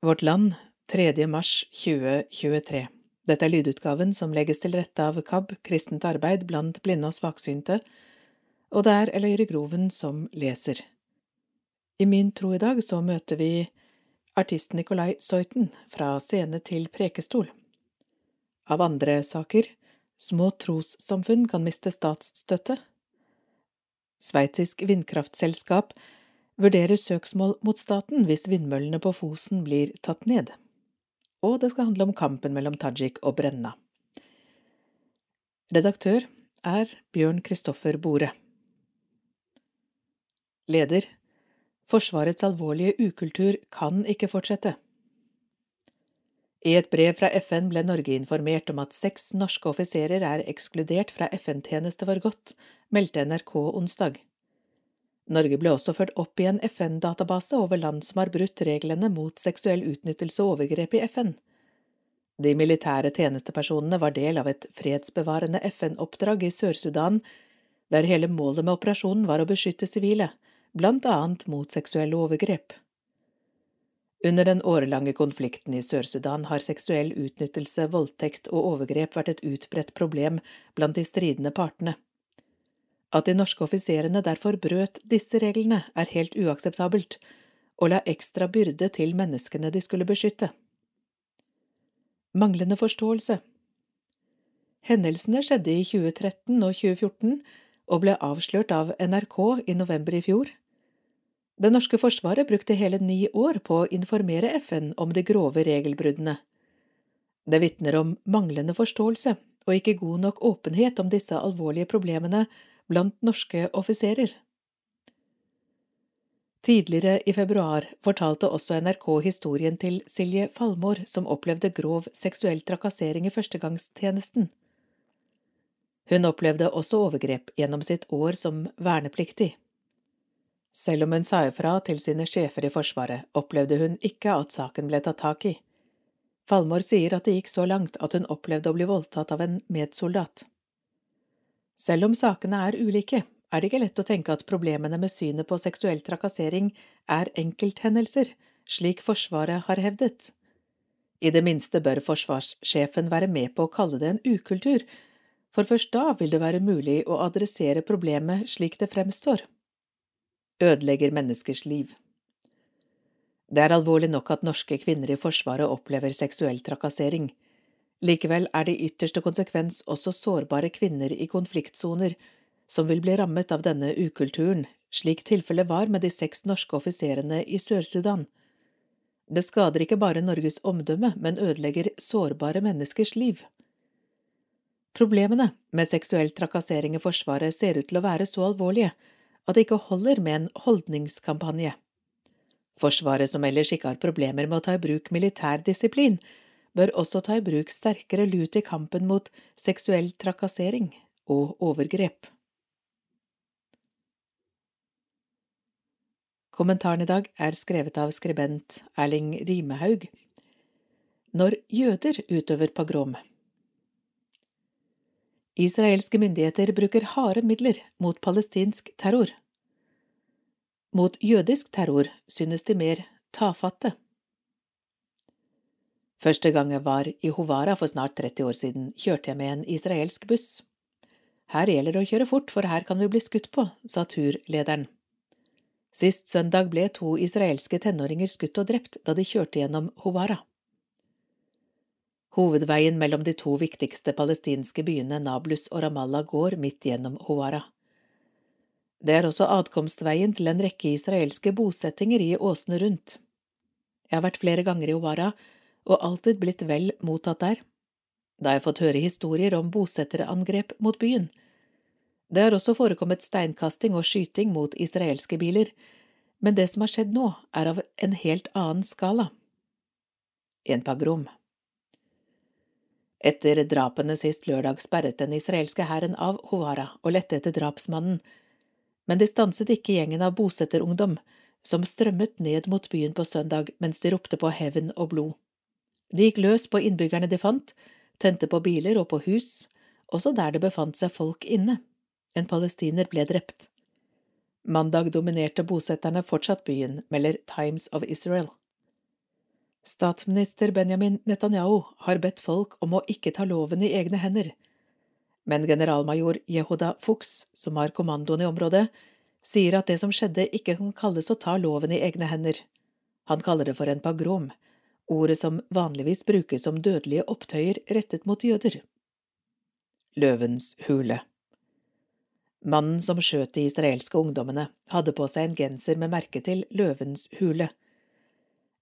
Vårt Land, 3. mars 2023 Dette er lydutgaven som legges til rette av KAB, Kristent arbeid blant blinde og svaksynte, og det er Eløyre Groven som leser. I Min tro i dag så møter vi artist Nikolai Soiten fra scene til prekestol. Av andre saker Små trossamfunn kan miste statsstøtte. Sveitsisk vindkraftselskap vurderer søksmål mot staten hvis vindmøllene på Fosen blir tatt ned. Og det skal handle om kampen mellom Tajik og Brenna. Redaktør er Bjørn Kristoffer Bore. Leder Forsvarets alvorlige ukultur kan ikke fortsette. I et brev fra FN ble Norge informert om at seks norske offiserer er ekskludert fra FN-tjeneste for godt, meldte NRK onsdag. Norge ble også ført opp i en FN-database over land som har brutt reglene mot seksuell utnyttelse og overgrep i FN. De militære tjenestepersonene var del av et fredsbevarende FN-oppdrag i Sør-Sudan, der hele målet med operasjonen var å beskytte sivile, blant annet mot seksuelle overgrep. Under den årelange konflikten i Sør-Sudan har seksuell utnyttelse, voldtekt og overgrep vært et utbredt problem blant de stridende partene. At de norske offiserene derfor brøt disse reglene, er helt uakseptabelt, og la ekstra byrde til menneskene de skulle beskytte. Manglende forståelse Hendelsene skjedde i 2013 og 2014 og ble avslørt av NRK i november i fjor. Det norske forsvaret brukte hele ni år på å informere FN om de grove regelbruddene. Det vitner om manglende forståelse og ikke god nok åpenhet om disse alvorlige problemene blant norske offiserer. Tidligere i februar fortalte også NRK historien til Silje Falmår, som opplevde grov seksuell trakassering i førstegangstjenesten. Hun opplevde også overgrep gjennom sitt år som vernepliktig. Selv om hun sa ifra til sine sjefer i Forsvaret, opplevde hun ikke at saken ble tatt tak i. Falmår sier at det gikk så langt at hun opplevde å bli voldtatt av en medsoldat. Selv om sakene er ulike, er det ikke lett å tenke at problemene med synet på seksuell trakassering er enkelthendelser, slik Forsvaret har hevdet. I det minste bør forsvarssjefen være med på å kalle det en ukultur, for først da vil det være mulig å adressere problemet slik det fremstår. Ødelegger menneskers liv. Det er alvorlig nok at norske kvinner i Forsvaret opplever seksuell trakassering. Likevel er det i ytterste konsekvens også sårbare kvinner i konfliktsoner som vil bli rammet av denne ukulturen, slik tilfellet var med de seks norske offiserene i Sør-Sudan. Det skader ikke bare Norges omdømme, men ødelegger sårbare menneskers liv. Problemene med seksuell trakassering i Forsvaret ser ut til å være så alvorlige at det ikke holder med en holdningskampanje. Forsvaret, som ellers ikke har problemer med å ta i bruk militær disiplin, bør også ta i bruk sterkere lut i kampen mot seksuell trakassering og overgrep. Kommentaren i dag er skrevet av skribent Erling Rimehaug. Når jøder utøver pogrom Israelske myndigheter bruker harde midler mot palestinsk terror. Mot jødisk terror synes de mer tafatte. Første gang jeg var i Hovara for snart 30 år siden, kjørte jeg med en israelsk buss. Her gjelder det å kjøre fort, for her kan vi bli skutt på, sa turlederen. Sist søndag ble to israelske tenåringer skutt og drept da de kjørte gjennom Hovara. Hovedveien mellom de to viktigste palestinske byene Nablus og Ramallah går midt gjennom Hovara. Det er også adkomstveien til en rekke israelske bosettinger i åsene rundt. Jeg har vært flere ganger i Hovara og alltid blitt vel mottatt der. Da har jeg fått høre historier om bosetterangrep mot byen. Det har også forekommet steinkasting og skyting mot israelske biler, men det som har skjedd nå, er av en helt annen skala. En pagrom. Etter drapene sist lørdag sperret den israelske hæren av Hovara og lette etter drapsmannen, men de stanset ikke gjengen av bosetterungdom som strømmet ned mot byen på søndag mens de ropte på hevn og blod. De gikk løs på innbyggerne de fant, tente på biler og på hus, også der det befant seg folk inne. En palestiner ble drept. Mandag dominerte bosetterne fortsatt byen, melder Times of Israel. Statsminister Benjamin Netanyahu har bedt folk om å ikke ta loven i egne hender, men generalmajor Yehuda Fuchs, som har kommandoen i området, sier at det som skjedde ikke kan kalles å ta loven i egne hender. Han kaller det for en pagrom, ordet som vanligvis brukes om dødelige opptøyer rettet mot jøder. Løvens hule Mannen som skjøt de israelske ungdommene, hadde på seg en genser med merke til Løvens hule.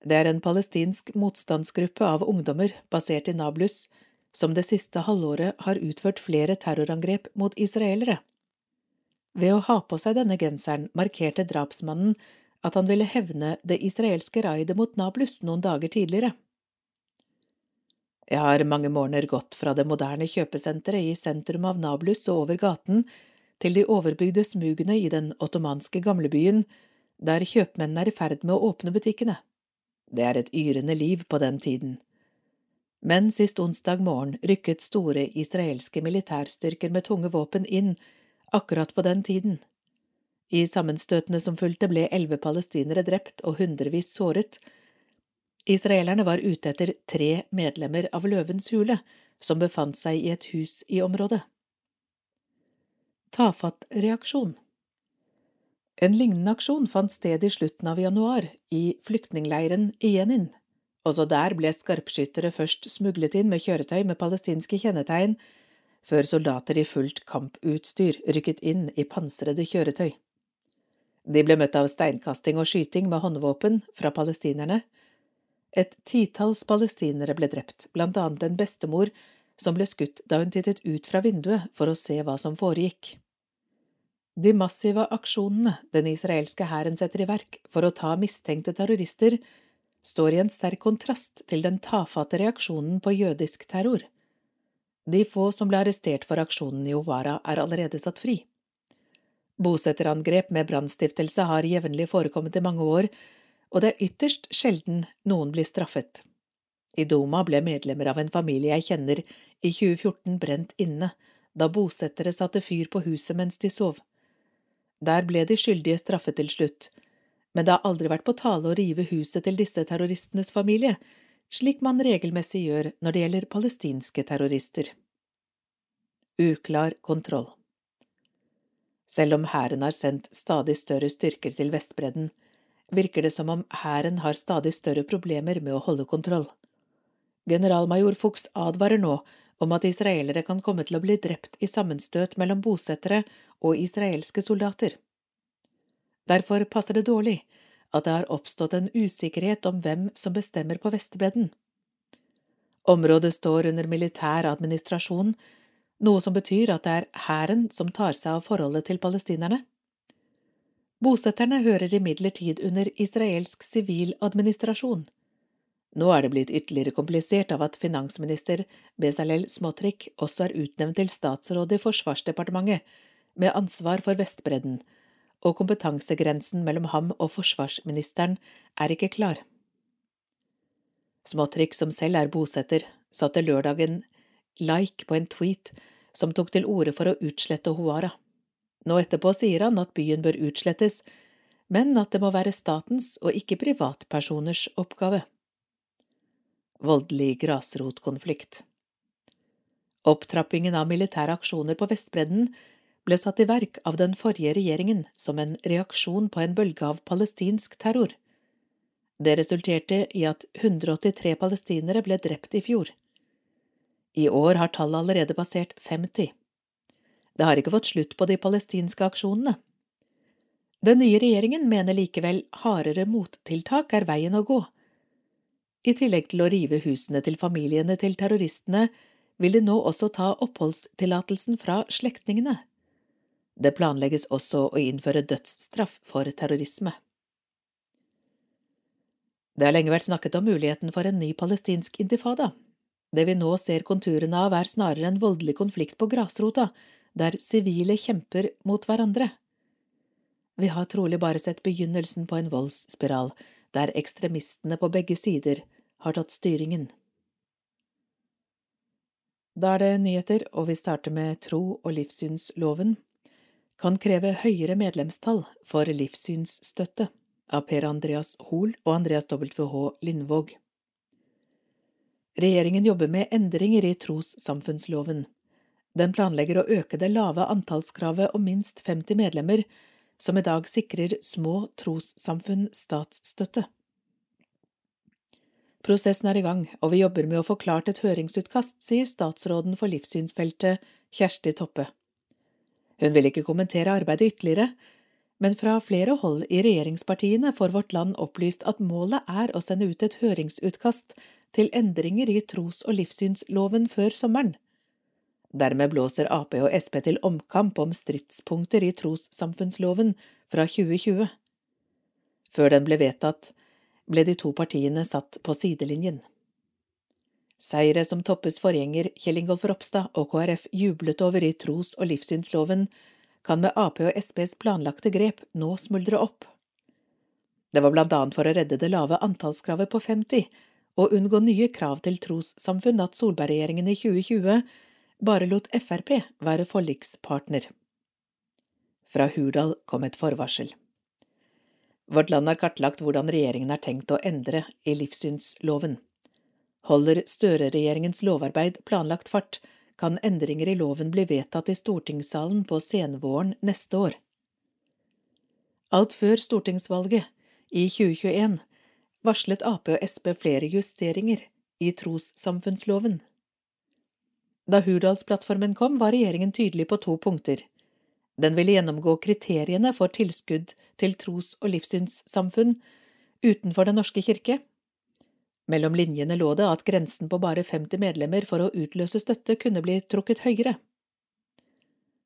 Det er en palestinsk motstandsgruppe av ungdommer basert i Nablus som det siste halvåret har utført flere terrorangrep mot israelere. Ved å ha på seg denne genseren markerte drapsmannen at han ville hevne det israelske raidet mot Nablus noen dager tidligere. Jeg har mange morgener gått fra det moderne kjøpesenteret i sentrum av Nablus og over gaten til de overbygde smugene i den ottomanske gamlebyen, der kjøpmennene er i ferd med å åpne butikkene. Det er et yrende liv på den tiden men sist onsdag morgen rykket store israelske militærstyrker med tunge våpen inn akkurat på den tiden. I sammenstøtene som fulgte ble elleve palestinere drept og hundrevis såret. Israelerne var ute etter tre medlemmer av Løvens hule, som befant seg i et hus i området. Tafatt reaksjon En lignende aksjon fant sted i slutten av januar i flyktningleiren Jenin. Også der ble skarpskyttere først smuglet inn med kjøretøy med palestinske kjennetegn, før soldater i fullt kamputstyr rykket inn i pansrede kjøretøy. De ble møtt av steinkasting og skyting med håndvåpen fra palestinerne. Et titalls palestinere ble drept, blant annet en bestemor som ble skutt da hun tittet ut fra vinduet for å se hva som foregikk. De massive aksjonene den israelske hæren setter i verk for å ta mistenkte terrorister, står i en sterk kontrast til den tafatte reaksjonen på jødisk terror. De få som ble arrestert for aksjonen i Owara, er allerede satt fri. Bosetterangrep med brannstiftelse har jevnlig forekommet i mange år, og det er ytterst sjelden noen blir straffet. I Doma ble medlemmer av en familie jeg kjenner, i 2014 brent inne da bosettere satte fyr på huset mens de sov. Der ble de skyldige straffet til slutt, men det har aldri vært på tale å rive huset til disse terroristenes familie, slik man regelmessig gjør når det gjelder palestinske terrorister. Uklar kontroll Selv om hæren har sendt stadig større styrker til Vestbredden, virker det som om hæren har stadig større problemer med å holde kontroll. Generalmajor Fuchs advarer nå om at israelere kan komme til å bli drept i sammenstøt mellom bosettere og israelske soldater. Derfor passer det dårlig at det har oppstått en usikkerhet om hvem som bestemmer på Vestbredden. Området står under militær administrasjon, noe som betyr at det er hæren som tar seg av forholdet til palestinerne. Bosetterne hører imidlertid under israelsk sivil administrasjon. Nå er det blitt ytterligere komplisert av at finansminister Bezalel Smotrik også er utnevnt til statsråd i Forsvarsdepartementet, med ansvar for Vestbredden, og kompetansegrensen mellom ham og forsvarsministeren er ikke klar. Smotrik, som selv er bosetter, satte lørdagen like på en tweet som tok til orde for å utslette Hoara. Nå etterpå sier han at byen bør utslettes, men at det må være statens og ikke privatpersoners oppgave. Voldelig grasrotkonflikt Opptrappingen av militære aksjoner på Vestbredden ble satt i verk av den forrige regjeringen som en reaksjon på en bølge av palestinsk terror. Det resulterte i at 183 palestinere ble drept i fjor. I år har tallet allerede passert 50. Det har ikke fått slutt på de palestinske aksjonene. Den nye regjeringen mener likevel hardere mottiltak er veien å gå. I tillegg til å rive husene til familiene til terroristene, vil de nå også ta oppholdstillatelsen fra slektningene. Det planlegges også å innføre dødsstraff for terrorisme. Det har lenge vært snakket om muligheten for en ny palestinsk intifada. Det vi nå ser konturene av, er snarere en voldelig konflikt på grasrota, der sivile kjemper mot hverandre. Vi har trolig bare sett begynnelsen på en voldsspiral, der ekstremistene på begge sider har tatt styringen. Da er det nyheter, og vi starter med tro- og livssynsloven kan kreve høyere medlemstall for livssynsstøtte av Per Andreas Hoel og Andreas WH Lindvåg. Regjeringen jobber med endringer i trossamfunnsloven. Den planlegger å øke det lave antallskravet om minst 50 medlemmer, som i dag sikrer små trossamfunn statsstøtte. Prosessen er i gang, og vi jobber med å få klart et høringsutkast, sier statsråden for livssynsfeltet Kjersti Toppe. Hun vil ikke kommentere arbeidet ytterligere, men fra flere hold i regjeringspartiene får Vårt Land opplyst at målet er å sende ut et høringsutkast til endringer i tros- og livssynsloven før sommeren. Dermed blåser Ap og Sp til omkamp om stridspunkter i trossamfunnsloven fra 2020. Før den ble vedtatt, ble de to partiene satt på sidelinjen. Seire som Toppes forgjenger Kjell Ingolf Ropstad og KrF jublet over i tros- og livssynsloven, kan med Ap og Sps planlagte grep nå smuldre opp. Det var blant annet for å redde det lave antallskravet på 50 og unngå nye krav til trossamfunn at Solberg-regjeringen i 2020 bare lot Frp være forlikspartner. Fra Hurdal kom et forvarsel. Vårt Land har kartlagt hvordan regjeringen har tenkt å endre i livssynsloven. Holder Støre-regjeringens lovarbeid planlagt fart, kan endringer i loven bli vedtatt i stortingssalen på senvåren neste år. Alt før stortingsvalget, i 2021, varslet Ap og Sp flere justeringer i trossamfunnsloven. Da Hurdalsplattformen kom, var regjeringen tydelig på to punkter. Den ville gjennomgå kriteriene for tilskudd til tros- og livssynssamfunn utenfor Den norske kirke. Mellom linjene lå det at grensen på bare 50 medlemmer for å utløse støtte kunne bli trukket høyere.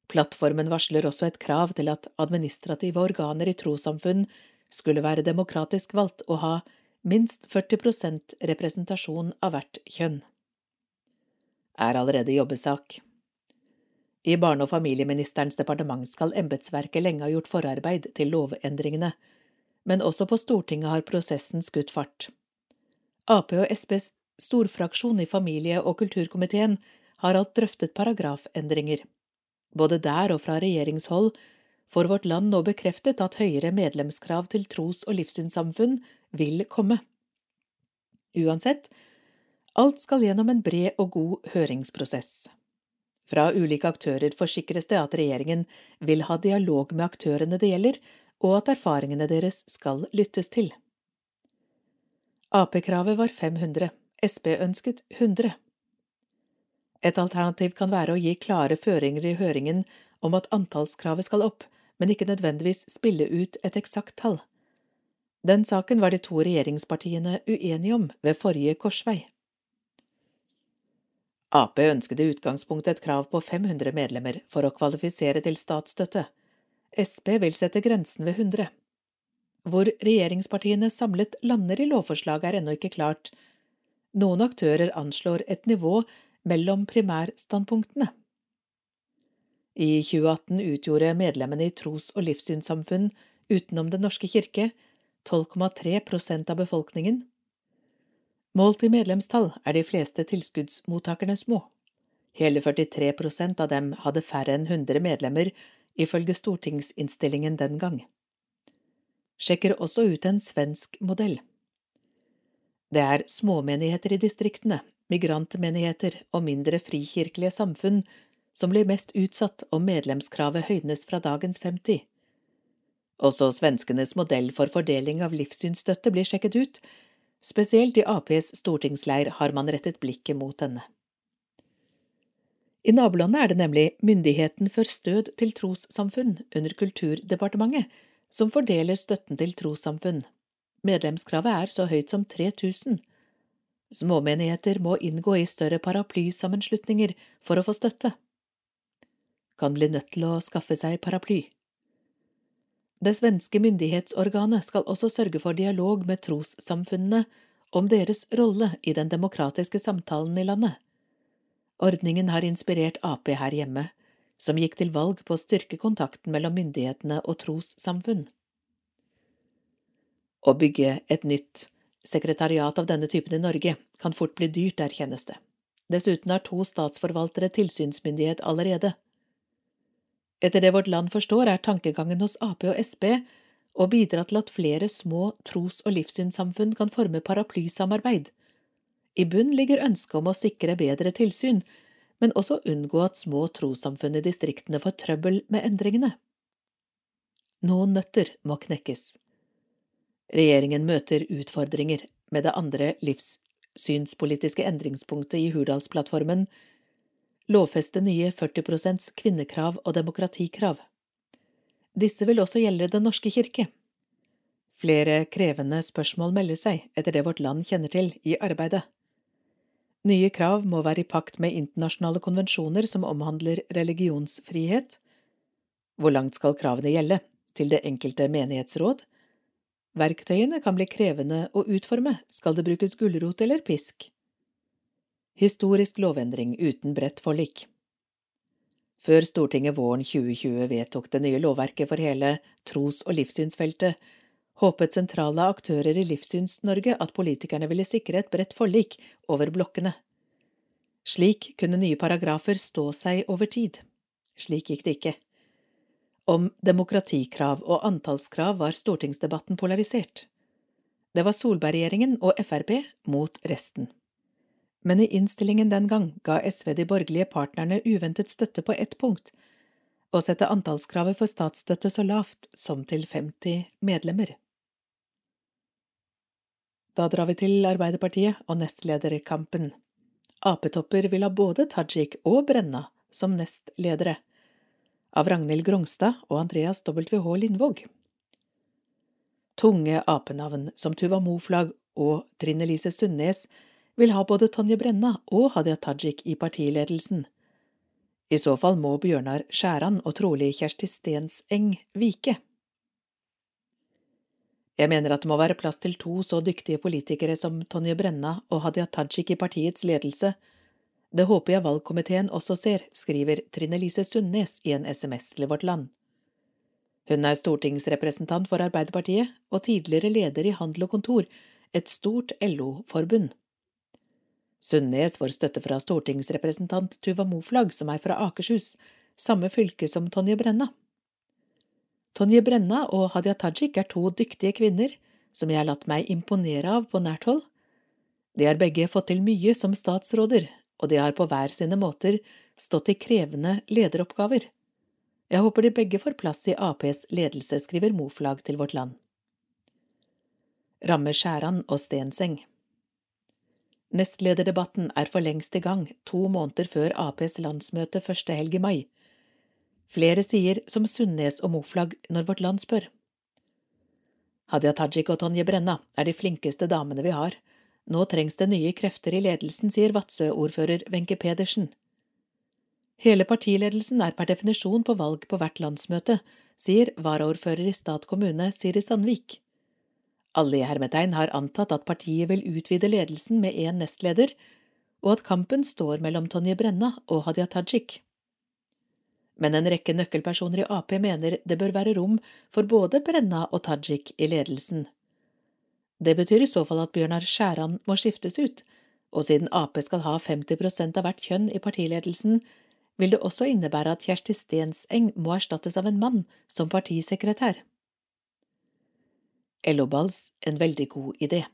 Plattformen varsler også et krav til at administrative organer i trossamfunn skulle være demokratisk valgt og ha minst 40% representasjon av hvert kjønn er allerede jobbesak. I Barne- og familieministerens departement skal embetsverket lenge ha gjort forarbeid til lovendringene, men også på Stortinget har prosessen skutt fart. Ap og Sps storfraksjon i familie- og kulturkomiteen har alt drøftet paragrafendringer. Både der og fra regjeringshold får vårt land nå bekreftet at høyere medlemskrav til tros- og livssynssamfunn vil komme. Uansett Alt skal gjennom en bred og god høringsprosess. Fra ulike aktører forsikres det at regjeringen vil ha dialog med aktørene det gjelder, og at erfaringene deres skal lyttes til. Ap-kravet var 500, Sp ønsket 100. Et alternativ kan være å gi klare føringer i høringen om at antallskravet skal opp, men ikke nødvendigvis spille ut et eksakt tall. Den saken var de to regjeringspartiene uenige om ved forrige korsvei. Ap ønsket i utgangspunktet et krav på 500 medlemmer for å kvalifisere til statsstøtte. Sp vil sette grensen ved 100. Hvor regjeringspartiene samlet lander i lovforslaget er ennå ikke klart. Noen aktører anslår et nivå mellom primærstandpunktene. I 2018 utgjorde medlemmene i tros- og livssynssamfunn utenom Den norske kirke 12,3% av befolkningen Målt i medlemstall er de fleste tilskuddsmottakerne små. Hele 43% av dem hadde færre enn 100 medlemmer, ifølge stortingsinnstillingen den gang. Sjekker også ut en svensk modell. Det er småmenigheter i distriktene, migrantmenigheter og mindre frikirkelige samfunn som blir mest utsatt om medlemskravet høynes fra dagens 50. Også svenskenes modell for fordeling av livssynsstøtte blir sjekket ut, Spesielt i Aps stortingsleir har man rettet blikket mot denne. I nabolandet er det nemlig Myndigheten for stød til trossamfunn under Kulturdepartementet som fordeler støtten til trossamfunn. Medlemskravet er så høyt som 3000. Småmenigheter må inngå i større paraplysammenslutninger for å få støtte. Kan bli nødt til å skaffe seg paraply. Det svenske myndighetsorganet skal også sørge for dialog med trossamfunnene om deres rolle i den demokratiske samtalen i landet. Ordningen har inspirert Ap her hjemme, som gikk til valg på å styrke kontakten mellom myndighetene og trossamfunn. Å bygge et nytt sekretariat av denne typen i Norge kan fort bli dyrt, erkjennes det. Dessuten har to statsforvaltere tilsynsmyndighet allerede. Etter det vårt land forstår, er tankegangen hos Ap og Sp å bidra til at flere små tros- og livssynssamfunn kan forme paraplysamarbeid. I bunn ligger ønsket om å sikre bedre tilsyn, men også unngå at små trossamfunn i distriktene får trøbbel med endringene. Noen nøtter må knekkes. Regjeringen møter utfordringer med det andre livssynspolitiske endringspunktet i Hurdalsplattformen, lovfeste nye 40 prosents kvinnekrav og demokratikrav. Disse vil også gjelde Den norske kirke. Flere krevende spørsmål melder seg, etter det vårt land kjenner til, i arbeidet. Nye krav må være i pakt med internasjonale konvensjoner som omhandler religionsfrihet. Hvor langt skal kravene gjelde? Til det enkelte menighetsråd? Verktøyene kan bli krevende å utforme, skal det brukes gulrot eller pisk? Historisk lovendring uten bredt forlik Før Stortinget våren 2020 vedtok det nye lovverket for hele tros- og livssynsfeltet, håpet sentrale aktører i Livssyns-Norge at politikerne ville sikre et bredt forlik over blokkene. Slik kunne nye paragrafer stå seg over tid. Slik gikk det ikke. Om demokratikrav og antallskrav var stortingsdebatten polarisert. Det var Solberg-regjeringen og Frp mot resten. Men i innstillingen den gang ga SV de borgerlige partnerne uventet støtte på ett punkt – å sette antallskravet for statsstøtte så lavt som til 50 medlemmer. Da drar vi til Arbeiderpartiet og nestlederkampen. Ap-topper vil ha både Tajik og Brenna som nestledere, av Ragnhild Grongstad og Andreas WH Lindvåg. Tunge apenavn som Tuva Moflag og Trine Lise Sundnes vil ha både Tonje Brenna og Hadia Tajik i partiledelsen. I så fall må Bjørnar Skjæran og trolig Kjersti Stenseng vike. Jeg mener at det må være plass til to så dyktige politikere som Tonje Brenna og Hadia Tajik i partiets ledelse. Det håper jeg valgkomiteen også ser, skriver Trine Lise Sundnes i en SMS til Vårt Land. Hun er stortingsrepresentant for Arbeiderpartiet og tidligere leder i Handel og Kontor, et stort LO-forbund. Sundnes får støtte fra stortingsrepresentant Tuva Moflag, som er fra Akershus, samme fylke som Tonje Brenna. Tonje Brenna og Hadia Tajik er to dyktige kvinner som jeg har latt meg imponere av på nært hold. De har begge fått til mye som statsråder, og de har på hver sine måter stått i krevende lederoppgaver. Jeg håper de begge får plass i Aps ledelse, skriver Moflag til Vårt Land. Ramme Skjæran og Stenseng Nestlederdebatten er for lengst i gang, to måneder før Aps landsmøte første helg i mai. Flere sier som Sundnes og Moflag når Vårt Land spør. Hadia Tajik og Tonje Brenna er de flinkeste damene vi har. Nå trengs det nye krefter i ledelsen, sier Vadsø-ordfører Wenche Pedersen. Hele partiledelsen er per definisjon på valg på hvert landsmøte, sier varaordfører i Stat kommune Siri Sandvik. Alle i hermetegn har antatt at partiet vil utvide ledelsen med én nestleder, og at kampen står mellom Tonje Brenna og Hadia Tajik men en rekke nøkkelpersoner i Ap mener det bør være rom for både Brenna og Tajik i ledelsen. Det betyr i så fall at Bjørnar Skjæran må skiftes ut, og siden Ap skal ha 50 av hvert kjønn i partiledelsen, vil det også innebære at Kjersti Stenseng må erstattes av en mann som partisekretær. LO-Balls en veldig god idé.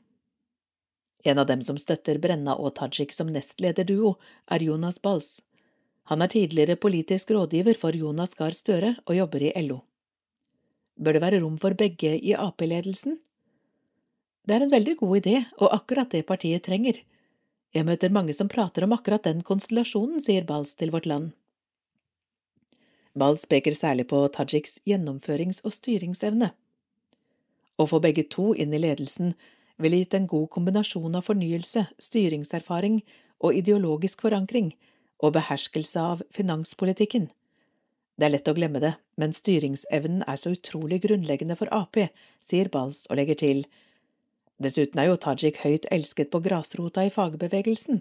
En av dem som støtter Brenna og Tajik som nestlederduo, er Jonas Bals. Han er tidligere politisk rådgiver for Jonas Gahr Støre og jobber i LO. Bør det være rom for begge i Ap-ledelsen? Det er en veldig god idé, og akkurat det partiet trenger. Jeg møter mange som prater om akkurat den konstellasjonen, sier Bals til Vårt Land. Bals peker særlig på Tajiks gjennomførings- og styringsevne. Å få begge to inn i ledelsen ville gitt en god kombinasjon av fornyelse, styringserfaring og ideologisk forankring, og beherskelse av finanspolitikken. Det er lett å glemme det, men styringsevnen er så utrolig grunnleggende for Ap, sier Bals og legger til. Dessuten er jo Tajik høyt elsket på grasrota i fagbevegelsen.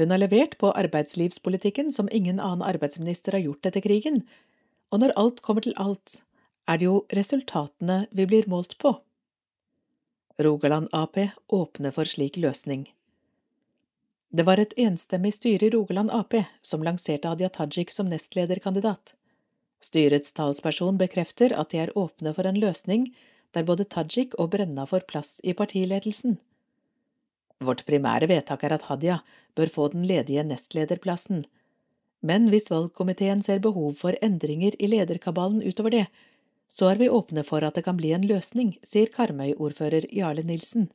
Hun har levert på arbeidslivspolitikken som ingen annen arbeidsminister har gjort etter krigen, og når alt kommer til alt, er det jo resultatene vi blir målt på. Rogaland Ap åpner for slik løsning. Det var et enstemmig styre i Rogaland Ap som lanserte Hadia Tajik som nestlederkandidat. Styrets talsperson bekrefter at de er åpne for en løsning der både Tajik og Brenna får plass i partiledelsen. Vårt primære vedtak er at Hadia bør få den ledige nestlederplassen, men hvis valgkomiteen ser behov for endringer i lederkabalen utover det, så er vi åpne for at det kan bli en løsning, sier Karmøy-ordfører Jarle Nilsen.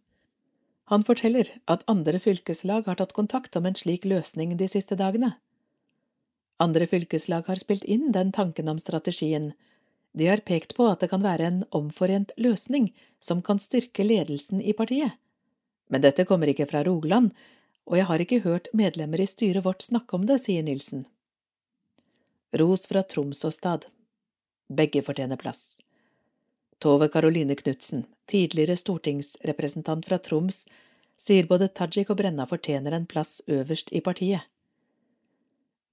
Han forteller at andre fylkeslag har tatt kontakt om en slik løsning de siste dagene. Andre fylkeslag har spilt inn den tanken om strategien. De har pekt på at det kan være en omforent løsning som kan styrke ledelsen i partiet. Men dette kommer ikke fra Rogaland, og jeg har ikke hørt medlemmer i styret vårt snakke om det, sier Nilsen. Ros fra Troms og Stad. Begge fortjener plass. Tove Karoline Knutsen, tidligere stortingsrepresentant fra Troms, sier både Tajik og Brenna fortjener en plass øverst i partiet.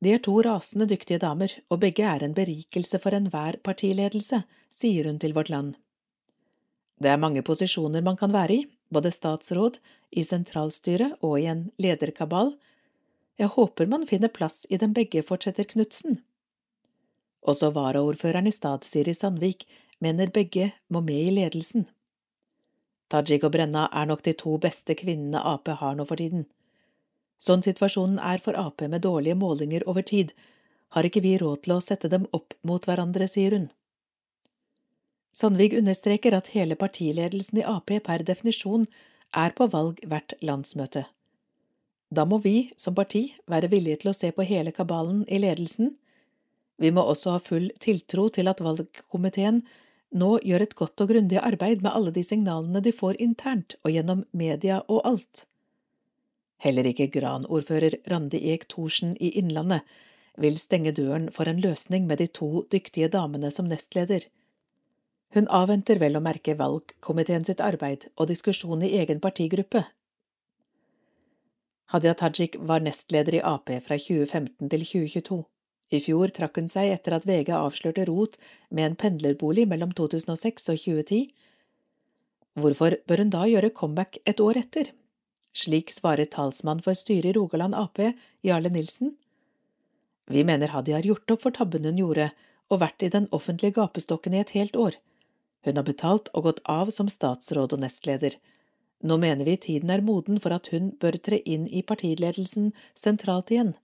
De er to rasende dyktige damer, og begge er en berikelse for enhver partiledelse, sier hun til Vårt Land. Det er mange posisjoner man kan være i, både statsråd, i sentralstyret og i en lederkabal. Jeg håper man finner plass i dem begge, fortsetter Knutsen. Også varaordføreren i Stad, Siri Sandvik, mener begge må med i ledelsen. Tajik og Brenna er nok de to beste kvinnene Ap har nå for tiden. Sånn situasjonen er for Ap med dårlige målinger over tid, har ikke vi råd til å sette dem opp mot hverandre, sier hun. Sandvik understreker at hele partiledelsen i Ap per definisjon er på valg hvert landsmøte. Da må vi, som parti, være villige til å se på hele kabalen i ledelsen. Vi må også ha full tiltro til at valgkomiteen nå gjør et godt og grundig arbeid med alle de signalene de får internt og gjennom media og alt. Heller ikke Gran-ordfører Randi Eek Thorsen i Innlandet vil stenge døren for en løsning med de to dyktige damene som nestleder. Hun avventer vel å merke valgkomiteen sitt arbeid og diskusjon i egen partigruppe. Hadia Tajik var nestleder i Ap fra 2015 til 2022. I fjor trakk hun seg etter at VG avslørte rot med en pendlerbolig mellom 2006 og 2010. Hvorfor bør hun da gjøre comeback et år etter? Slik svarer talsmann for styret i Rogaland Ap, Jarle Nilsen. Vi mener Hadia har gjort opp for tabben hun gjorde, og vært i den offentlige gapestokken i et helt år. Hun har betalt og gått av som statsråd og nestleder. Nå mener vi tiden er moden for at hun bør tre inn i partiledelsen sentralt igjen.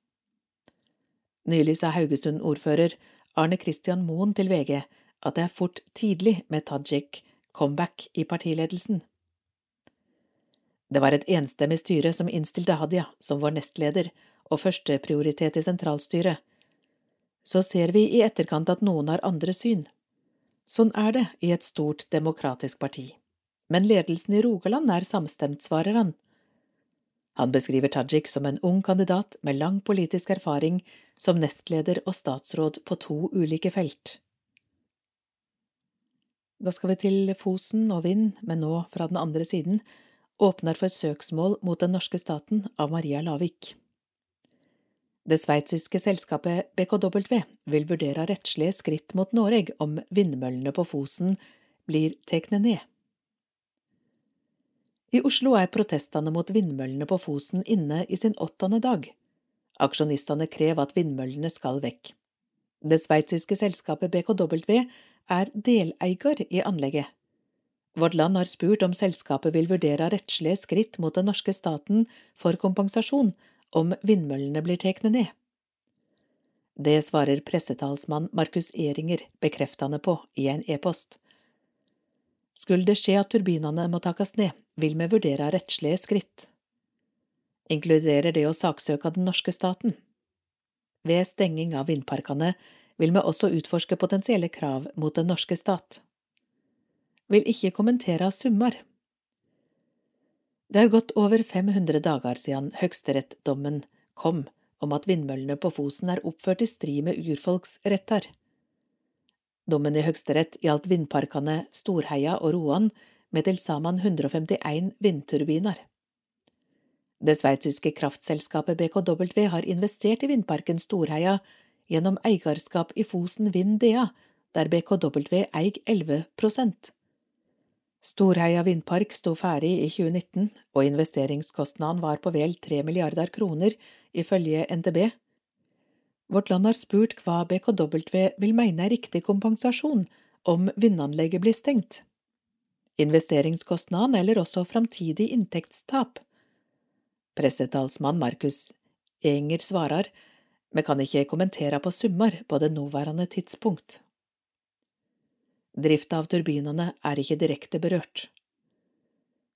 Nylig sa Haugesund-ordfører Arne Christian Moen til VG at det er fort tidlig med Tajik comeback i partiledelsen. Det var et enstemmig styre som innstilte Hadia som vår nestleder og førsteprioritet i sentralstyret. Så ser vi i etterkant at noen har andre syn. Sånn er det i et stort demokratisk parti. Men ledelsen i Rogaland er samstemt, svarer han. Han beskriver Tajik som en ung kandidat med lang politisk erfaring som nestleder og statsråd på to ulike felt. Da skal vi til Fosen og Vind, men nå fra den andre siden, åpner for søksmål mot den norske staten av Maria Lavik. Det sveitsiske selskapet BKW vil vurdere rettslige skritt mot Noreg om vindmøllene på Fosen blir tatt ned. I Oslo er protestene mot vindmøllene på Fosen inne i sin åttende dag. Aksjonistene krever at vindmøllene skal vekk. Det sveitsiske selskapet BKW er deleier i anlegget. Vårt Land har spurt om selskapet vil vurdere rettslige skritt mot den norske staten for kompensasjon om vindmøllene blir tatt ned. Det svarer pressetalsmann Markus Ehringer bekreftende på i en e-post. Skulle det skje at turbinene må takast ned, vil vi vurdere rettslige skritt. Inkluderer det å saksøke av den norske staten? Ved stenging av vindparkene vil vi også utforske potensielle krav mot den norske stat. Vil ikke kommentere summer. Det har gått over 500 dager siden høyesterettsdommen kom om at vindmøllene på Fosen er oppført i strid med urfolks retter. Dommen i Høyesterett gjaldt vindparkene Storheia og Roan med til sammen 151 vindturbiner. Det sveitsiske kraftselskapet BKW har investert i vindparken Storheia gjennom eierskap i Fosen Vind DA, der BKW eier 11% Storheia vindpark sto ferdig i 2019, og investeringskostnaden var på vel 3 milliarder kroner, ifølge NTB. Vårt Land har spurt hva BKW vil mene er riktig kompensasjon om vindanlegget blir stengt. Investeringskostnaden eller også framtidig inntektstap. Pressetalsmann Markus Enger svarer, me kan ikke kommentere på summer på det nåværende tidspunkt. Drifta av turbinene er ikke direkte berørt.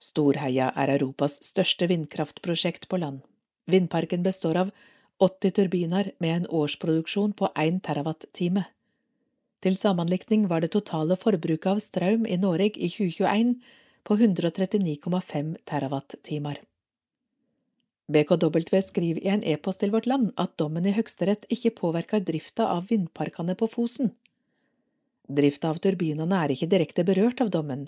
Storheia er Europas største vindkraftprosjekt på land. Vindparken består av 80 turbiner med en årsproduksjon på 1 terawatt-time. Til sammenlikning var det totale forbruket av strøm i Norge i 2021 på 139,5 terawatt-timer. BKW skriver i en e-post til Vårt Land at dommen i Høyesterett ikke påvirker drifta av vindparkene på Fosen. Drifta av turbinene er ikke direkte berørt av dommen,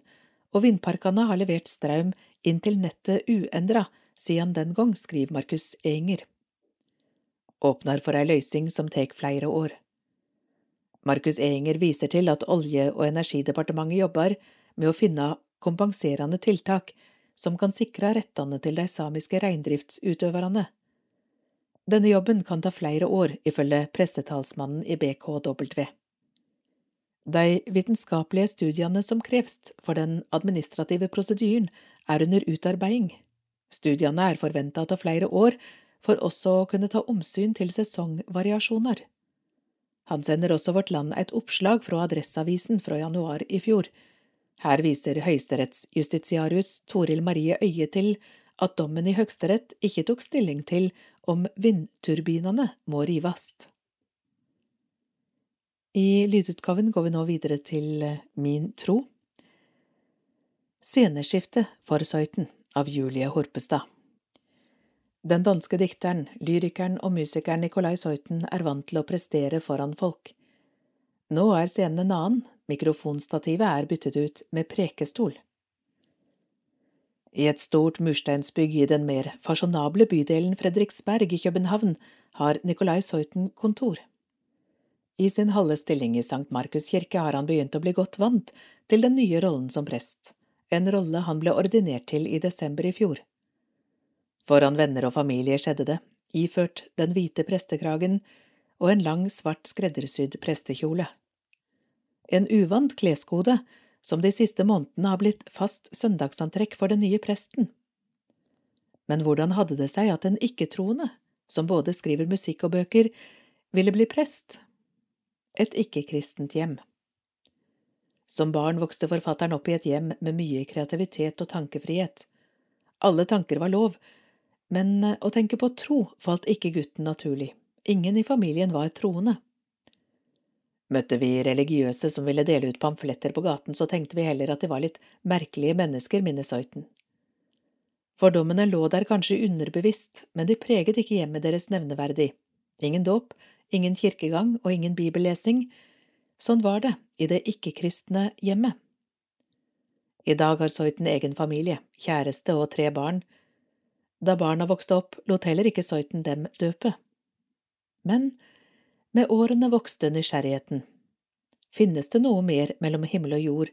og vindparkene har levert strøm inn til nettet uendra siden den gang, skriver Markus Enger. Åpner for ei løysing som tek flere år. Markus Enger viser til at Olje- og energidepartementet jobber med å finne kompenserende tiltak som kan sikre rettene til de samiske reindriftsutøverne. Denne jobben kan ta flere år, ifølge pressetalsmannen i BKW. De vitenskapelige studiene som kreves for den administrative prosedyren, er under utarbeiding. Studiene er forventa å ta flere år, for også å kunne ta omsyn til sesongvariasjoner. Han sender også Vårt Land et oppslag fra Adresseavisen fra januar i fjor, her viser høyesterettsjustitiarius Toril Marie Øie til at dommen i Høyesterett ikke tok stilling til om vindturbinene må rives. I lydutgaven går vi nå videre til Min tro. Sceneskifte for Søyten av Julie Horpestad. Den danske dikteren, lyrikeren og musikeren Nicolai Søyten er vant til å prestere foran folk. Nå er scenen en annen, Mikrofonstativet er byttet ut med prekestol. I et stort mursteinsbygg i den mer fasjonable bydelen Fredriksberg i København har Nicolai Soiten kontor. I sin halve stilling i Sankt Markus kirke har han begynt å bli godt vant til den nye rollen som prest, en rolle han ble ordinert til i desember i fjor. Foran venner og familie skjedde det, iført den hvite prestekragen og en lang, svart skreddersydd prestekjole en uvant kleskode som de siste månedene har blitt fast søndagsantrekk for den nye presten. Men hvordan hadde det seg at en ikke-troende, som både skriver musikk og bøker, ville bli prest? Et ikke-kristent hjem. Som barn vokste forfatteren opp i et hjem med mye kreativitet og tankefrihet. Alle tanker var lov, men å tenke på tro falt ikke gutten naturlig. Ingen i familien var troende. Møtte vi religiøse som ville dele ut pamfletter på gaten, så tenkte vi heller at de var litt merkelige mennesker, minnes Høyten. Fordommene lå der kanskje underbevisst, men de preget ikke hjemmet deres nevneverdig. Ingen dåp, ingen kirkegang og ingen bibellesing. Sånn var det i det ikke-kristne hjemmet. I dag har Soiten egen familie, kjæreste og tre barn. Da barna vokste opp, lot heller ikke Soiten dem døpe. Men med årene vokste nysgjerrigheten. Finnes det noe mer mellom himmel og jord?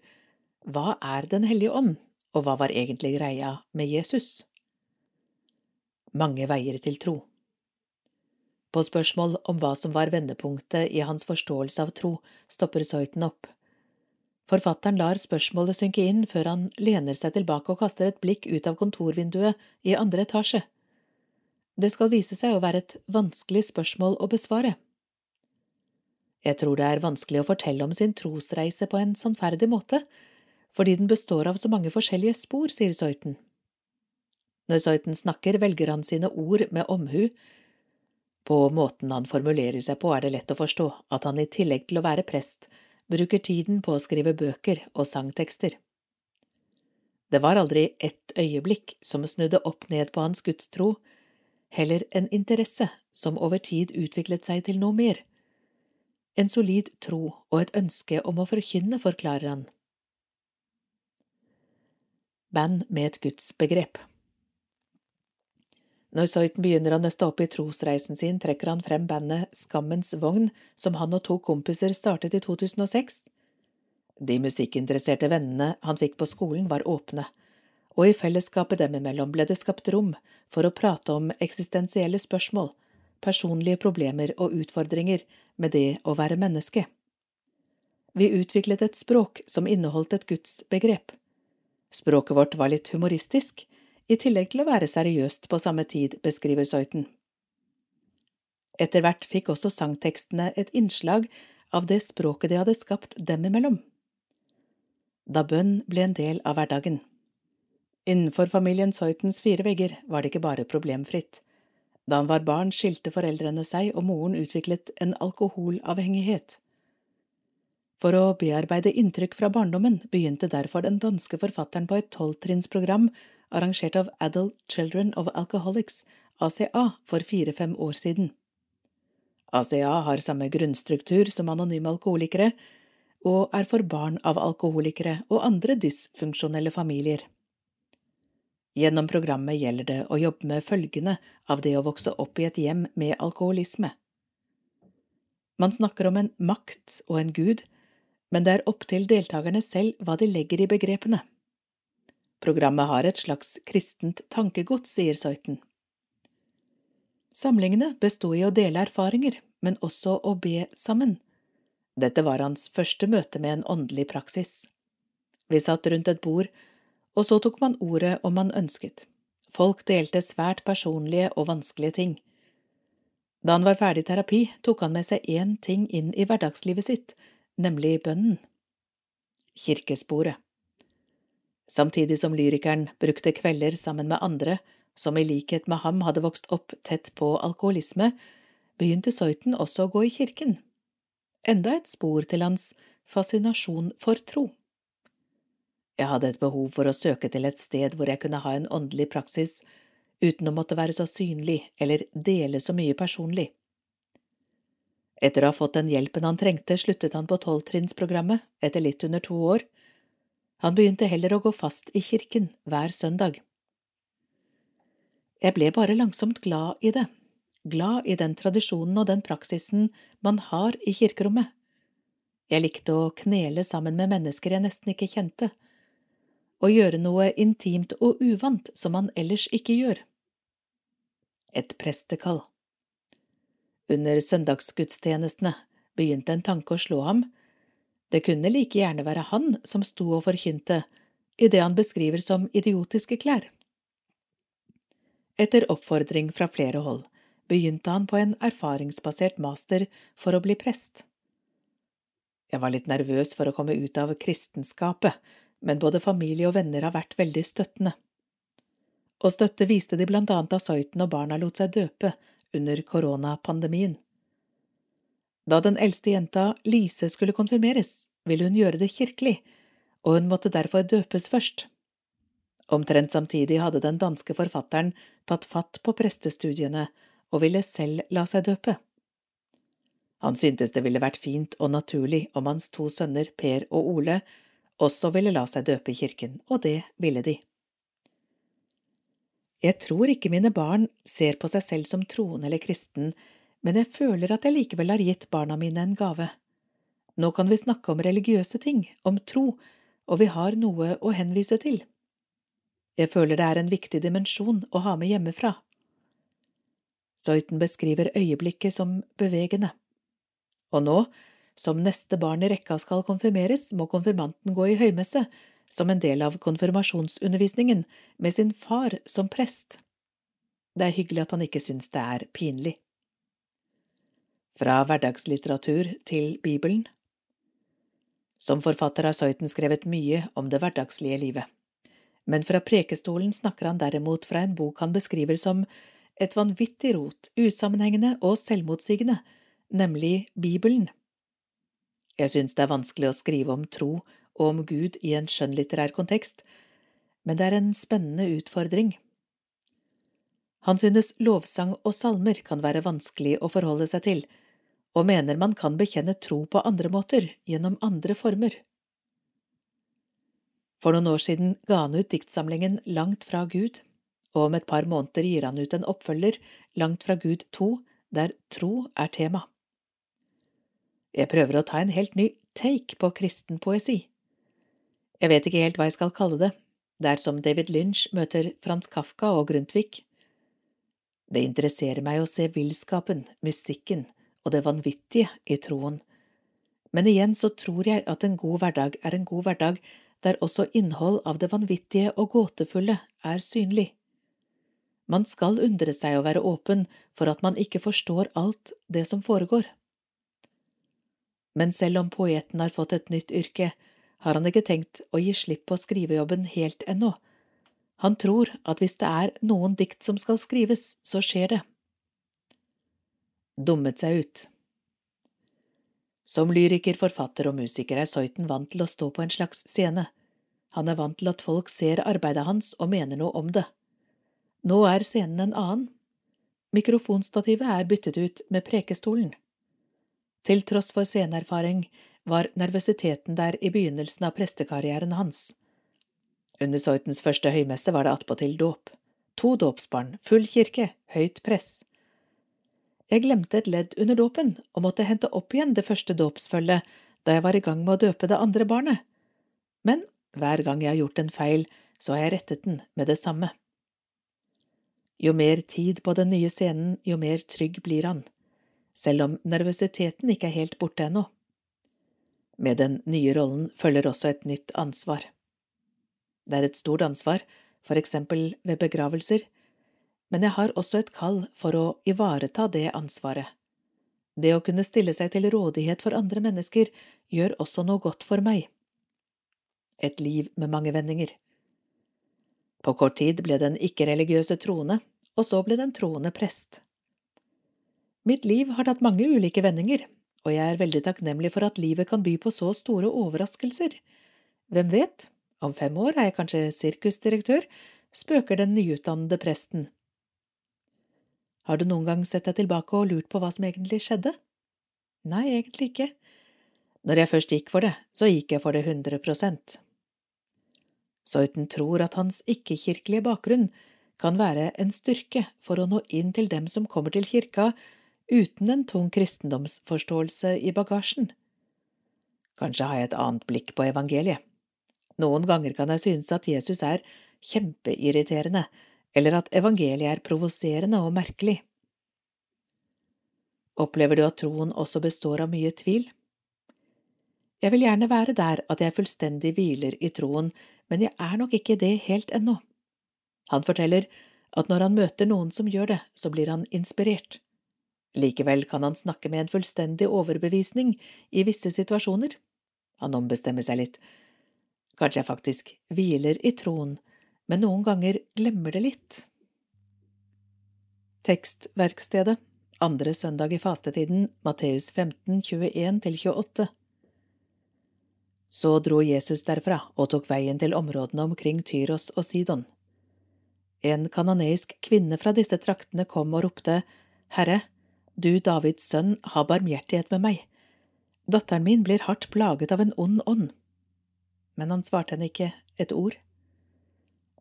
Hva er Den hellige ånd, og hva var egentlig greia med Jesus? Mange veier til tro. På spørsmål om hva som var vendepunktet i hans forståelse av tro, stopper Soiten opp. Forfatteren lar spørsmålet synke inn før han lener seg tilbake og kaster et blikk ut av kontorvinduet i andre etasje. Det skal vise seg å være et vanskelig spørsmål å besvare. Jeg tror det er vanskelig å fortelle om sin trosreise på en sannferdig måte, fordi den består av så mange forskjellige spor, sier Soiten. Når Soiten snakker, velger han sine ord med omhu. På måten han formulerer seg på, er det lett å forstå at han i tillegg til å være prest, bruker tiden på å skrive bøker og sangtekster. Det var aldri ett øyeblikk som snudde opp ned på hans gudstro, heller en interesse som over tid utviklet seg til noe mer en solid tro og et ønske om å forkynne, forklarer han. Band med et gudsbegrep Når Soiten begynner å nøste opp i trosreisen sin, trekker han frem bandet Skammens Vogn, som han og to kompiser startet i 2006. De musikkinteresserte vennene han fikk på skolen, var åpne, og i fellesskapet dem imellom ble det skapt rom for å prate om eksistensielle spørsmål, personlige problemer og utfordringer med det å være menneske. Vi utviklet et språk som inneholdt et gudsbegrep. Språket vårt var litt humoristisk, i tillegg til å være seriøst på samme tid, beskriver Søyten. Etter hvert fikk også sangtekstene et innslag av det språket de hadde skapt dem imellom. Da bønn ble en del av hverdagen. Innenfor familien Søytens fire vegger var det ikke bare problemfritt. Da han var barn, skilte foreldrene seg, og moren utviklet en alkoholavhengighet. For å bearbeide inntrykk fra barndommen begynte derfor den danske forfatteren på et tolvtrinnsprogram arrangert av Adult Children of Alcoholics, ACA, for fire–fem år siden. ACA har samme grunnstruktur som anonyme alkoholikere, og er for barn av alkoholikere og andre dysfunksjonelle familier. Gjennom programmet gjelder det å jobbe med følgene av det å vokse opp i et hjem med alkoholisme. Man snakker om en makt og en gud, men det er opp til deltakerne selv hva de legger i begrepene. Programmet har et slags kristent tankegods, sier Søyten. Samlingene bestod i å dele erfaringer, men også å be sammen. Dette var hans første møte med en åndelig praksis. Vi satt rundt et bord, og så tok man ordet om man ønsket. Folk delte svært personlige og vanskelige ting. Da han var ferdig i terapi, tok han med seg én ting inn i hverdagslivet sitt, nemlig bønnen. Kirkesporet. Samtidig som lyrikeren brukte kvelder sammen med andre som i likhet med ham hadde vokst opp tett på alkoholisme, begynte Soiten også å gå i kirken. Enda et spor til hans fascinasjon for tro. Jeg hadde et behov for å søke til et sted hvor jeg kunne ha en åndelig praksis uten å måtte være så synlig eller dele så mye personlig. Etter å ha fått den hjelpen han trengte, sluttet han på tolvtrinnsprogrammet etter litt under to år. Han begynte heller å gå fast i kirken hver søndag. Jeg ble bare langsomt glad i det, glad i den tradisjonen og den praksisen man har i kirkerommet. Jeg likte å knele sammen med mennesker jeg nesten ikke kjente, og gjøre noe intimt og uvant som man ellers ikke gjør. Et prestekall. Under søndagsgudstjenestene begynte en tanke å slå ham. Det kunne like gjerne være han som sto og forkynte i det han beskriver som idiotiske klær. Etter oppfordring fra flere hold begynte han på en erfaringsbasert master for å bli prest. Jeg var litt nervøs for å komme ut av kristenskapet, men både familie og venner har vært veldig støttende. Og støtte viste de blant annet da Soiten og barna lot seg døpe under koronapandemien. Da den eldste jenta, Lise, skulle konfirmeres, ville hun gjøre det kirkelig, og hun måtte derfor døpes først. Omtrent samtidig hadde den danske forfatteren tatt fatt på prestestudiene og ville selv la seg døpe. Han syntes det ville vært fint og naturlig om hans to sønner, Per og Ole, også ville la seg døpe i kirken, og det ville de. Jeg tror ikke mine barn ser på seg selv som troende eller kristen, men jeg føler at jeg likevel har gitt barna mine en gave. Nå kan vi snakke om religiøse ting, om tro, og vi har noe å henvise til. Jeg føler det er en viktig dimensjon å ha med hjemmefra. Soiten beskriver øyeblikket som bevegende. Og nå, som neste barn i rekka skal konfirmeres, må konfirmanten gå i høymesse som en del av konfirmasjonsundervisningen med sin far som prest. Det er hyggelig at han ikke syns det er pinlig. Fra hverdagslitteratur til Bibelen Som forfatter har Søyten skrevet mye om det hverdagslige livet, men fra prekestolen snakker han derimot fra en bok han beskriver som et vanvittig rot, usammenhengende og selvmotsigende, nemlig Bibelen. Jeg synes det er vanskelig å skrive om tro og om Gud i en skjønnlitterær kontekst, men det er en spennende utfordring. Han synes lovsang og salmer kan være vanskelig å forholde seg til, og mener man kan bekjenne tro på andre måter, gjennom andre former. For noen år siden ga han ut diktsamlingen Langt fra Gud, og om et par måneder gir han ut en oppfølger, Langt fra Gud 2, der tro er tema. Jeg prøver å ta en helt ny take på kristen poesi. Jeg vet ikke helt hva jeg skal kalle det, det er som David Lynch møter Frans Kafka og Grundtvig. Det interesserer meg å se villskapen, mystikken og det vanvittige i troen, men igjen så tror jeg at en god hverdag er en god hverdag der også innhold av det vanvittige og gåtefulle er synlig. Man skal undre seg og være åpen for at man ikke forstår alt det som foregår. Men selv om poeten har fått et nytt yrke, har han ikke tenkt å gi slipp på skrivejobben helt ennå. Han tror at hvis det er noen dikt som skal skrives, så skjer det. Dummet seg ut Som lyriker, forfatter og musiker er Soiten vant til å stå på en slags scene. Han er vant til at folk ser arbeidet hans og mener noe om det. Nå er scenen en annen. Mikrofonstativet er byttet ut med prekestolen. Til tross for sceneerfaring var nervøsiteten der i begynnelsen av prestekarrieren hans. Under Soitens første høymesse var det attpåtil dåp. To dåpsbarn, full kirke, høyt press. Jeg glemte et ledd under dåpen og måtte hente opp igjen det første dåpsfølget da jeg var i gang med å døpe det andre barnet. Men hver gang jeg har gjort en feil, så har jeg rettet den med det samme. Jo mer tid på den nye scenen, jo mer trygg blir han, selv om nervøsiteten ikke er helt borte ennå. Med den nye rollen følger også et nytt ansvar. Det er et stort ansvar, for eksempel ved begravelser, men jeg har også et kall for å ivareta det ansvaret. Det å kunne stille seg til rådighet for andre mennesker gjør også noe godt for meg. Et liv med mange vendinger. På kort tid ble den ikke-religiøse troende, og så ble den troende prest. Mitt liv har tatt mange ulike vendinger, og jeg er veldig takknemlig for at livet kan by på så store overraskelser. Hvem vet, om fem år er jeg kanskje sirkusdirektør, spøker den nyutdannede presten. Har du noen gang sett deg tilbake og lurt på hva som egentlig skjedde? Nei, egentlig ikke. Når jeg først gikk for det, så gikk jeg for det hundre prosent. Soiten tror at hans ikke-kirkelige bakgrunn kan være en styrke for å nå inn til dem som kommer til kirka uten en tung kristendomsforståelse i bagasjen. Kanskje har jeg et annet blikk på evangeliet. Noen ganger kan jeg synes at Jesus er kjempeirriterende eller at evangeliet er provoserende og merkelig. Opplever du at troen også består av mye tvil? Jeg vil gjerne være der at jeg fullstendig hviler i troen, men jeg er nok ikke det helt ennå. Han forteller at når han møter noen som gjør det, så blir han inspirert. Likevel kan han snakke med en fullstendig overbevisning i visse situasjoner. Han ombestemmer seg litt. Kanskje jeg faktisk hviler i troen, men noen ganger glemmer det litt. Tekstverkstedet, andre søndag i fastetiden, Matteus 15, 21–28 Så dro Jesus derfra og tok veien til områdene omkring Tyros og Sidon. En kanoneisk kvinne fra disse traktene kom og ropte, Herre, du Davids sønn, ha barmhjertighet med meg. Datteren min blir hardt plaget av en ond ånd. Men han svarte henne ikke et ord.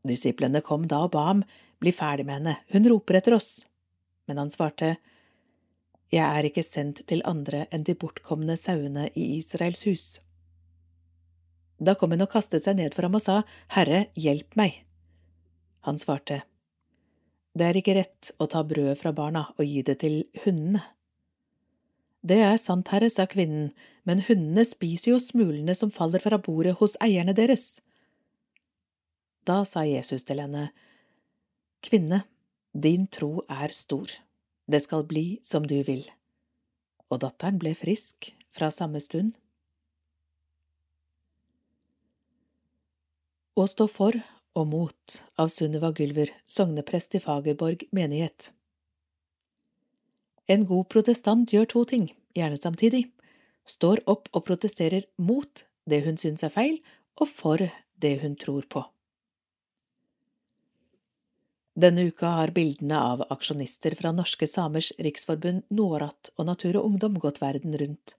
Disiplene kom da og ba ham, bli ferdig med henne, hun roper etter oss. Men han svarte, Jeg er ikke sendt til andre enn de bortkomne sauene i Israels hus. Da kom hun og kastet seg ned for ham og sa, Herre, hjelp meg. Han svarte, Det er ikke rett å ta brødet fra barna og gi det til hundene. Det er sant, herre, sa kvinnen, men hundene spiser jo smulene som faller fra bordet hos eierne deres. Da sa Jesus til henne, Kvinne, din tro er stor, det skal bli som du vil. Og datteren ble frisk fra samme stund. Å stå for og mot av Sunniva Gylver, sogneprest i Fagerborg menighet. En god protestant gjør to ting, gjerne samtidig, står opp og protesterer mot det hun syns er feil, og for det hun tror på. Denne uka har bildene av aksjonister fra Norske Samers Riksforbund, Norat og Natur og Ungdom gått verden rundt.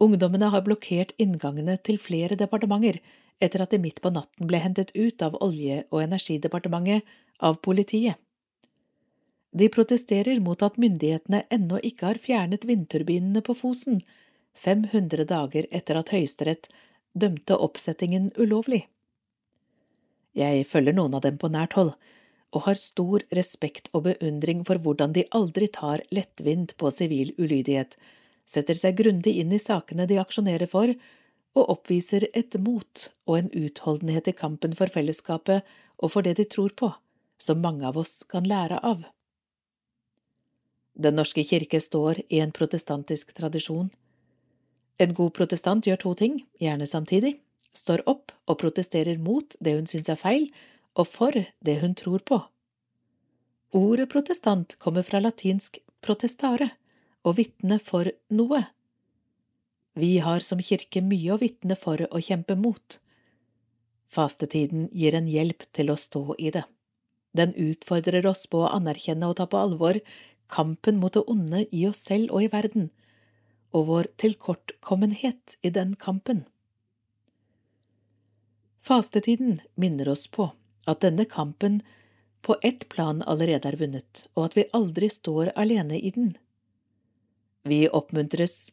Ungdommene har blokkert inngangene til flere departementer etter at de midt på natten ble hentet ut av Olje- og energidepartementet av politiet. De protesterer mot at myndighetene ennå ikke har fjernet vindturbinene på Fosen, 500 dager etter at Høyesterett dømte oppsettingen ulovlig. Jeg følger noen av dem på nært hold og har stor respekt og beundring for hvordan de aldri tar lettvint på sivil ulydighet, setter seg grundig inn i sakene de aksjonerer for, og oppviser et mot og en utholdenhet i kampen for fellesskapet og for det de tror på, som mange av oss kan lære av. Den norske kirke står i en protestantisk tradisjon. En god protestant gjør to ting, gjerne samtidig, står opp og protesterer mot det hun syns er feil, og for det hun tror på. Ordet protestant kommer fra latinsk protestare og vitne for noe. Vi har som kirke mye å vitne for og kjempe mot. Fastetiden gir en hjelp til å stå i det. Den utfordrer oss på å anerkjenne og ta på alvor kampen mot det onde i oss selv og i verden, og vår tilkortkommenhet i den kampen. Fastetiden minner oss på at denne kampen på ett plan allerede er vunnet, og at vi aldri står alene i den. Vi oppmuntres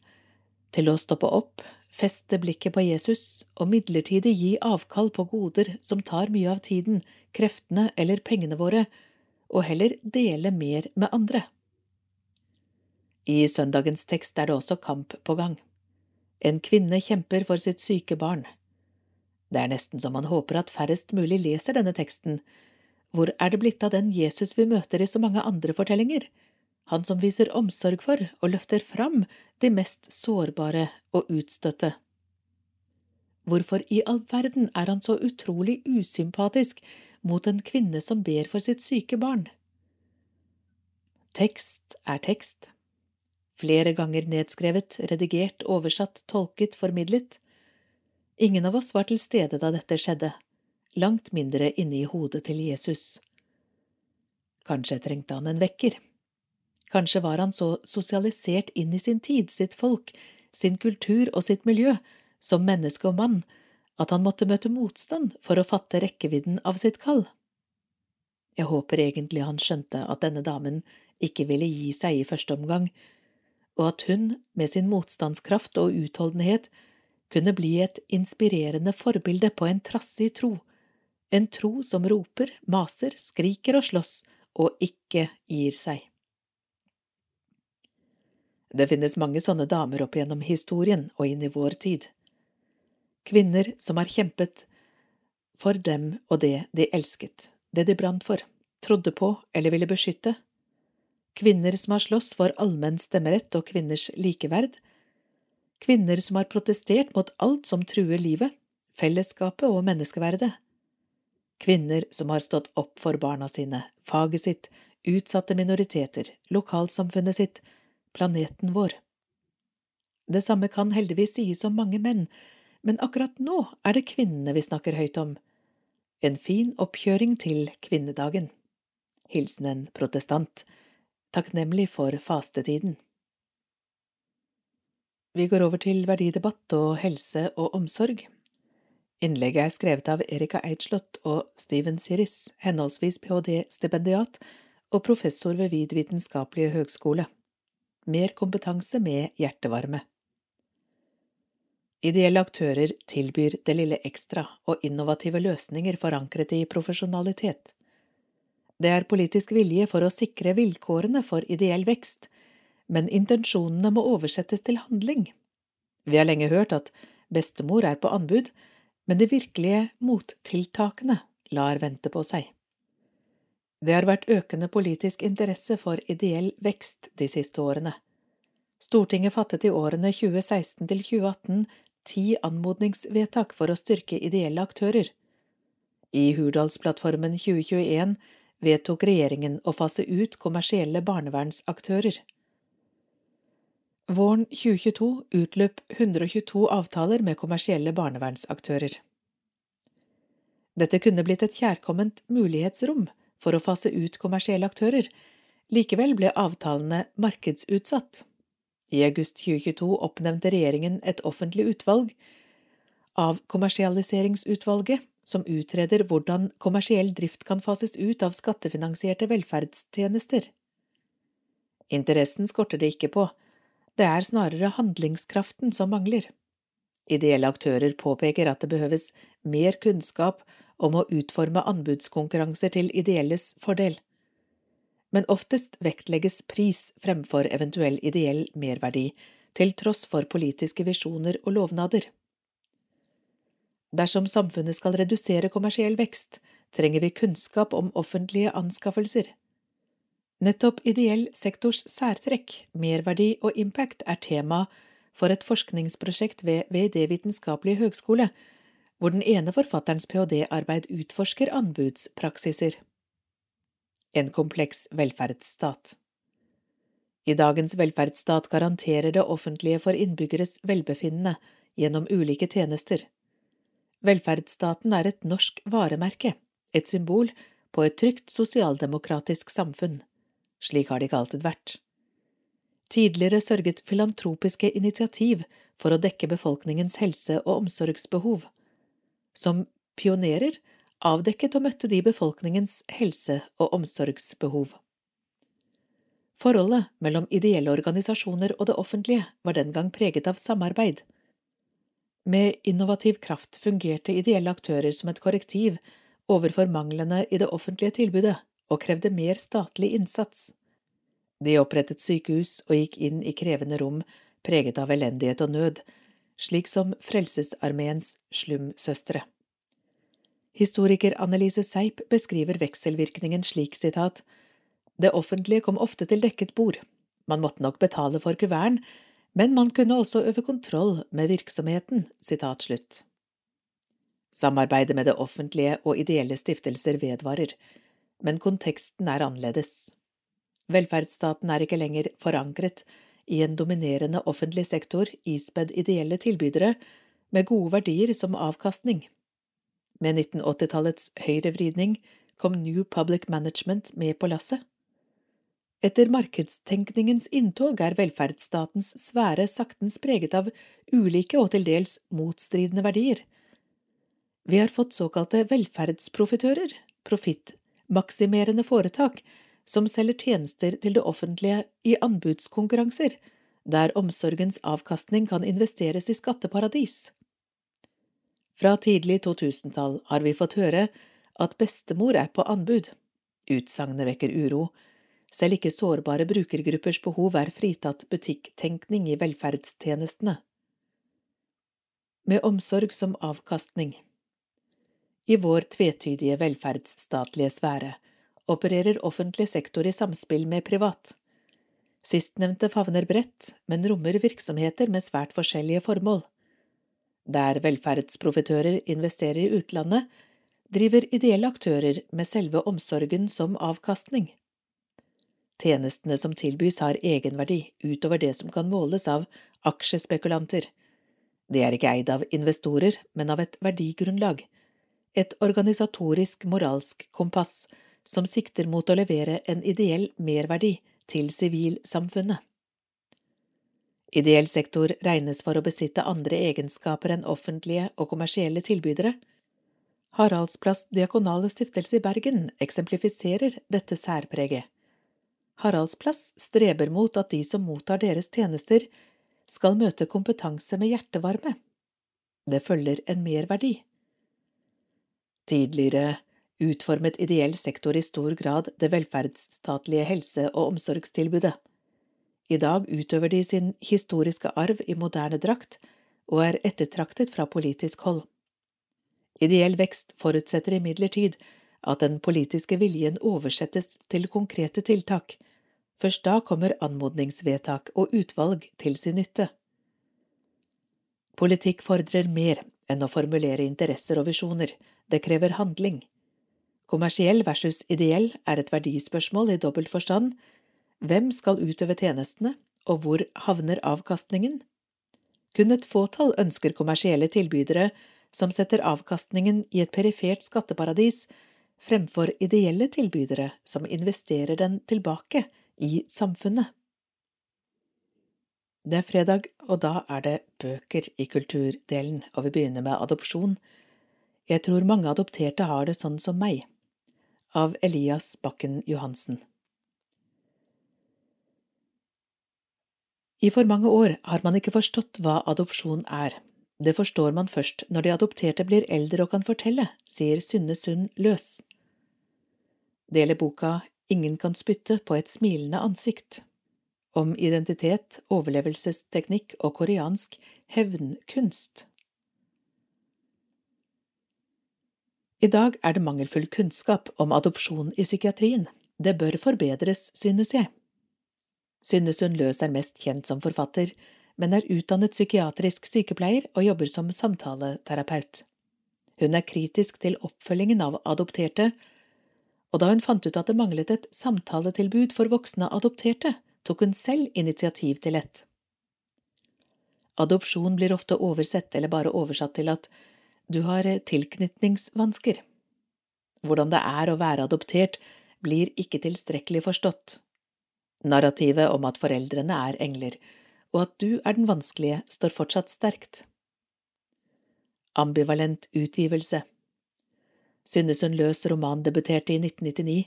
til å stoppe opp, feste blikket på Jesus og midlertidig gi avkall på goder som tar mye av tiden, kreftene eller pengene våre, og heller dele mer med andre. I søndagens tekst er det også kamp på gang. En kvinne kjemper for sitt syke barn. Det er nesten så man håper at færrest mulig leser denne teksten, hvor er det blitt av den Jesus vi møter i så mange andre fortellinger, han som viser omsorg for og løfter fram de mest sårbare og utstøtte? Hvorfor i all verden er han så utrolig usympatisk mot en kvinne som ber for sitt syke barn? Tekst er tekst. Flere ganger nedskrevet, redigert, oversatt, tolket, formidlet. Ingen av oss var til stede da dette skjedde langt mindre inne i hodet til Jesus. Kanskje trengte han en vekker. Kanskje var han så sosialisert inn i sin tid, sitt folk, sin kultur og sitt miljø, som menneske og mann, at han måtte møte motstand for å fatte rekkevidden av sitt kall. Jeg håper egentlig han skjønte at denne damen ikke ville gi seg i første omgang, og at hun, med sin motstandskraft og utholdenhet, kunne bli et inspirerende forbilde på en trassig tro en tro som roper, maser, skriker og slåss, og ikke gir seg. Det finnes mange sånne damer opp gjennom historien og inn i vår tid. Kvinner som har kjempet for dem og det de elsket, det de brant for, trodde på eller ville beskytte. Kvinner som har slåss for allmenn stemmerett og kvinners likeverd. Kvinner som har protestert mot alt som truer livet, fellesskapet og menneskeverdet kvinner som har stått opp for barna sine, faget sitt, utsatte minoriteter, lokalsamfunnet sitt, planeten vår. Det samme kan heldigvis sies om mange menn, men akkurat nå er det kvinnene vi snakker høyt om. En fin oppkjøring til kvinnedagen. Hilsen en protestant, takknemlig for fastetiden. Vi går over til verdidebatt og helse og omsorg. Innlegget er skrevet av Erika Eidslott og Steven Siris, henholdsvis ph.d.-stipendiat og professor ved Vid vitenskapelige høgskole. Mer kompetanse med hjertevarme. Ideelle aktører tilbyr det lille ekstra og innovative løsninger forankret i profesjonalitet. Det er politisk vilje for å sikre vilkårene for ideell vekst, men intensjonene må oversettes til handling. Vi har lenge hørt at bestemor er på anbud, men de virkelige mottiltakene lar vente på seg. Det har vært økende politisk interesse for ideell vekst de siste årene. Stortinget fattet i årene 2016 til 2018 ti anmodningsvedtak for å styrke ideelle aktører. I Hurdalsplattformen 2021 vedtok regjeringen å fase ut kommersielle barnevernsaktører. Våren 2022 utløp 122 avtaler med kommersielle barnevernsaktører. Dette kunne blitt et kjærkomment mulighetsrom for å fase ut kommersielle aktører, likevel ble avtalene markedsutsatt. I august 2022 oppnevnte regjeringen et offentlig utvalg av Kommersialiseringsutvalget, som utreder hvordan kommersiell drift kan fases ut av skattefinansierte velferdstjenester. Interessen skorter det ikke på, det er snarere handlingskraften som mangler. Ideelle aktører påpeker at det behøves mer kunnskap om å utforme anbudskonkurranser til ideelles fordel. Men oftest vektlegges pris fremfor eventuell ideell merverdi, til tross for politiske visjoner og lovnader. Dersom samfunnet skal redusere kommersiell vekst, trenger vi kunnskap om offentlige anskaffelser. Nettopp ideell sektors særtrekk, merverdi og impact er tema for et forskningsprosjekt ved VD vitenskapelige høgskole, hvor den ene forfatterens ph.d.-arbeid utforsker anbudspraksiser. En kompleks velferdsstat I dagens velferdsstat garanterer det offentlige for innbyggeres velbefinnende gjennom ulike tjenester. Velferdsstaten er et norsk varemerke, et symbol på et trygt sosialdemokratisk samfunn. Slik har det ikke alltid vært. Tidligere sørget filantropiske initiativ for å dekke befolkningens helse- og omsorgsbehov. Som pionerer avdekket og møtte de befolkningens helse- og omsorgsbehov. Forholdet mellom ideelle organisasjoner og det offentlige var den gang preget av samarbeid. Med innovativ kraft fungerte ideelle aktører som et korrektiv overfor manglene i det offentlige tilbudet og krevde mer statlig innsats. De opprettet sykehus og gikk inn i krevende rom preget av elendighet og nød, slik som Frelsesarmeens slumsøstre. Historiker Annelise Seip beskriver vekselvirkningen slik, sitat, Det offentlige kom ofte til dekket bord, man måtte nok betale for kuverten, men man kunne også øve kontroll med virksomheten, sitat slutt. Samarbeidet med det offentlige og ideelle stiftelser vedvarer, men konteksten er annerledes. Velferdsstaten er ikke lenger forankret i en dominerende offentlig sektor ispedd ideelle tilbydere med gode verdier som avkastning. Med 1980-tallets høyrevridning kom New Public Management med på lasset. Etter markedstenkningens inntog er velferdsstatens sfære saktens preget av ulike og til dels motstridende verdier. Vi har fått såkalte velferdsprofitører, profittmaksimerende foretak, som selger tjenester til det offentlige i anbudskonkurranser, der omsorgens avkastning kan investeres i skatteparadis. Fra tidlig 2000-tall har vi fått høre at bestemor er på anbud. Utsagnet vekker uro. Selv ikke sårbare brukergruppers behov er fritatt butikktenkning i velferdstjenestene. Med omsorg som avkastning. I vår tvetydige velferdsstatlige sfære opererer offentlig sektor i samspill med privat. Sistnevnte favner bredt, men rommer virksomheter med svært forskjellige formål. Der velferdsprofitører investerer i utlandet, driver ideelle aktører med selve omsorgen som avkastning. Tjenestene som tilbys har egenverdi utover det som kan måles av aksjespekulanter. Det er ikke eid av investorer, men av et verdigrunnlag, et organisatorisk moralsk kompass som sikter mot å levere en ideell merverdi til sivilsamfunnet. Ideell sektor regnes for å besitte andre egenskaper enn offentlige og kommersielle tilbydere. Haraldsplass Diakonale Stiftelse i Bergen eksemplifiserer dette særpreget. Haraldsplass streber mot at de som mottar deres tjenester, skal møte kompetanse med hjertevarme. Det følger en merverdi. Tidligere utformet ideell sektor i stor grad det velferdsstatlige helse- og omsorgstilbudet. I dag utøver de sin historiske arv i moderne drakt og er ettertraktet fra politisk hold. Ideell vekst forutsetter imidlertid at den politiske viljen oversettes til konkrete tiltak. Først da kommer anmodningsvedtak og utvalg til sin nytte. Politikk fordrer mer enn å formulere interesser og visjoner, det krever handling. Kommersiell versus ideell er et verdispørsmål i dobbelt forstand. Hvem skal utøve tjenestene, og hvor havner avkastningen? Kun et fåtall ønsker kommersielle tilbydere som setter avkastningen i et perifert skatteparadis, fremfor ideelle tilbydere som investerer den tilbake i samfunnet. Det er fredag, og da er det bøker i kulturdelen, og vi begynner med adopsjon. Jeg tror mange adopterte har det sånn som meg av Elias Bakken Johansen. I for mange år har man ikke forstått hva adopsjon er. Det forstår man først når de adopterte blir eldre og kan fortelle, sier Synne Sund Løs. Det gjelder boka Ingen kan spytte på et smilende ansikt, om identitet, overlevelsesteknikk og koreansk hevnkunst. I dag er det mangelfull kunnskap om adopsjon i psykiatrien. Det bør forbedres, synes jeg. Synnesund Løs er mest kjent som forfatter, men er utdannet psykiatrisk sykepleier og jobber som samtaleterapeut. Hun er kritisk til oppfølgingen av adopterte, og da hun fant ut at det manglet et samtaletilbud for voksne adopterte, tok hun selv initiativ til et. Adopsjon blir ofte oversett eller bare oversatt til at du har tilknytningsvansker. Hvordan det er å være adoptert, blir ikke tilstrekkelig forstått. Narrativet om at foreldrene er engler, og at du er den vanskelige, står fortsatt sterkt. Ambivalent utgivelse Synnesund Løs roman debuterte i 1999,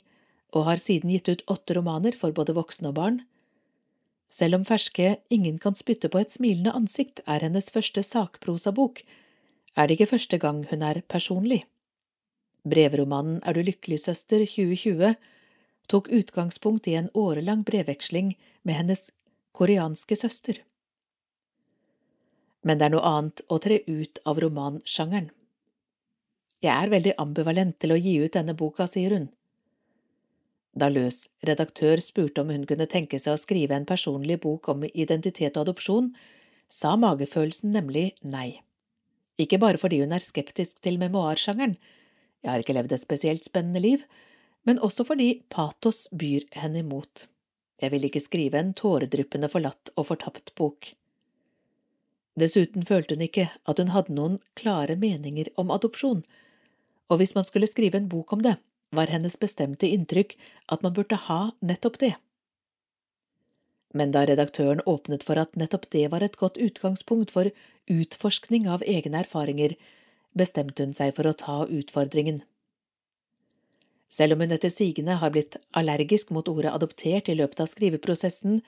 og har siden gitt ut åtte romaner for både voksne og barn. Selv om ferske Ingen kan spytte på et smilende ansikt er hennes første sakprosabok, er det ikke første gang hun er personlig. Brevromanen Er du lykkelig, søster, 2020 tok utgangspunkt i en årelang brevveksling med hennes koreanske søster. Men det er noe annet å tre ut av romansjangeren. Jeg er veldig ambivalent til å gi ut denne boka, sier hun. Da Løs redaktør spurte om hun kunne tenke seg å skrive en personlig bok om identitet og adopsjon, sa magefølelsen nemlig nei. Ikke bare fordi hun er skeptisk til memoarsjangeren, jeg har ikke levd et spesielt spennende liv, men også fordi patos byr henne imot. Jeg vil ikke skrive en tåredryppende forlatt og fortapt bok. Dessuten følte hun ikke at hun hadde noen klare meninger om adopsjon, og hvis man skulle skrive en bok om det, var hennes bestemte inntrykk at man burde ha nettopp det. Men da redaktøren åpnet for at nettopp det var et godt utgangspunkt for utforskning av egne erfaringer, bestemte hun seg for å ta utfordringen. Selv om hun etter sigende har blitt allergisk mot ordet adoptert i løpet av skriveprosessen,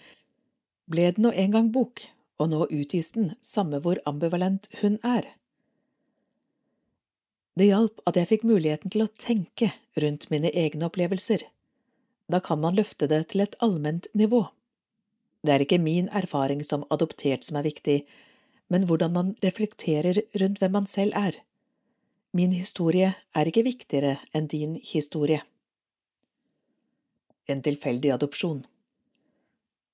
ble det nå en gang bok, og nå utgis den, samme hvor ambivalent hun er. Det hjalp at jeg fikk muligheten til å tenke rundt mine egne opplevelser. Da kan man løfte det til et allment nivå. Det er ikke min erfaring som adoptert som er viktig, men hvordan man reflekterer rundt hvem man selv er. Min historie er ikke viktigere enn din historie. En tilfeldig adopsjon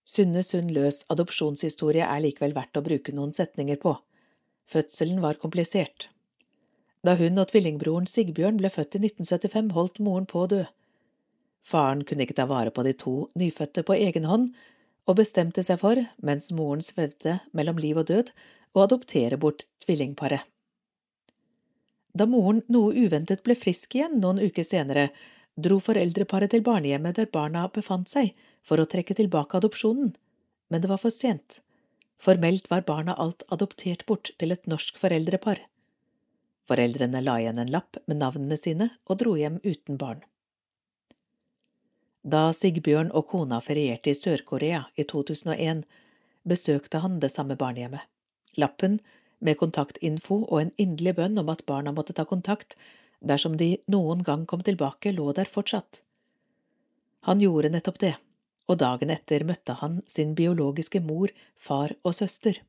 Synne Sund Løs adopsjonshistorie er likevel verdt å bruke noen setninger på. Fødselen var komplisert. Da hun og tvillingbroren Sigbjørn ble født i 1975, holdt moren på å dø. Faren kunne ikke ta vare på de to nyfødte på egen hånd, og bestemte seg for, mens moren svevde mellom liv og død, å adoptere bort tvillingparet. Da moren noe uventet ble frisk igjen noen uker senere, dro foreldreparet til barnehjemmet der barna befant seg, for å trekke tilbake adopsjonen, men det var for sent. Formelt var barna alt adoptert bort til et norsk foreldrepar. Foreldrene la igjen en lapp med navnene sine og dro hjem uten barn. Da Sigbjørn og kona ferierte i Sør-Korea i 2001, besøkte han det samme barnehjemmet. Lappen med kontaktinfo og en inderlig bønn om at barna måtte ta kontakt dersom de noen gang kom tilbake, lå der fortsatt. Han gjorde nettopp det, og dagen etter møtte han sin biologiske mor, far og søster.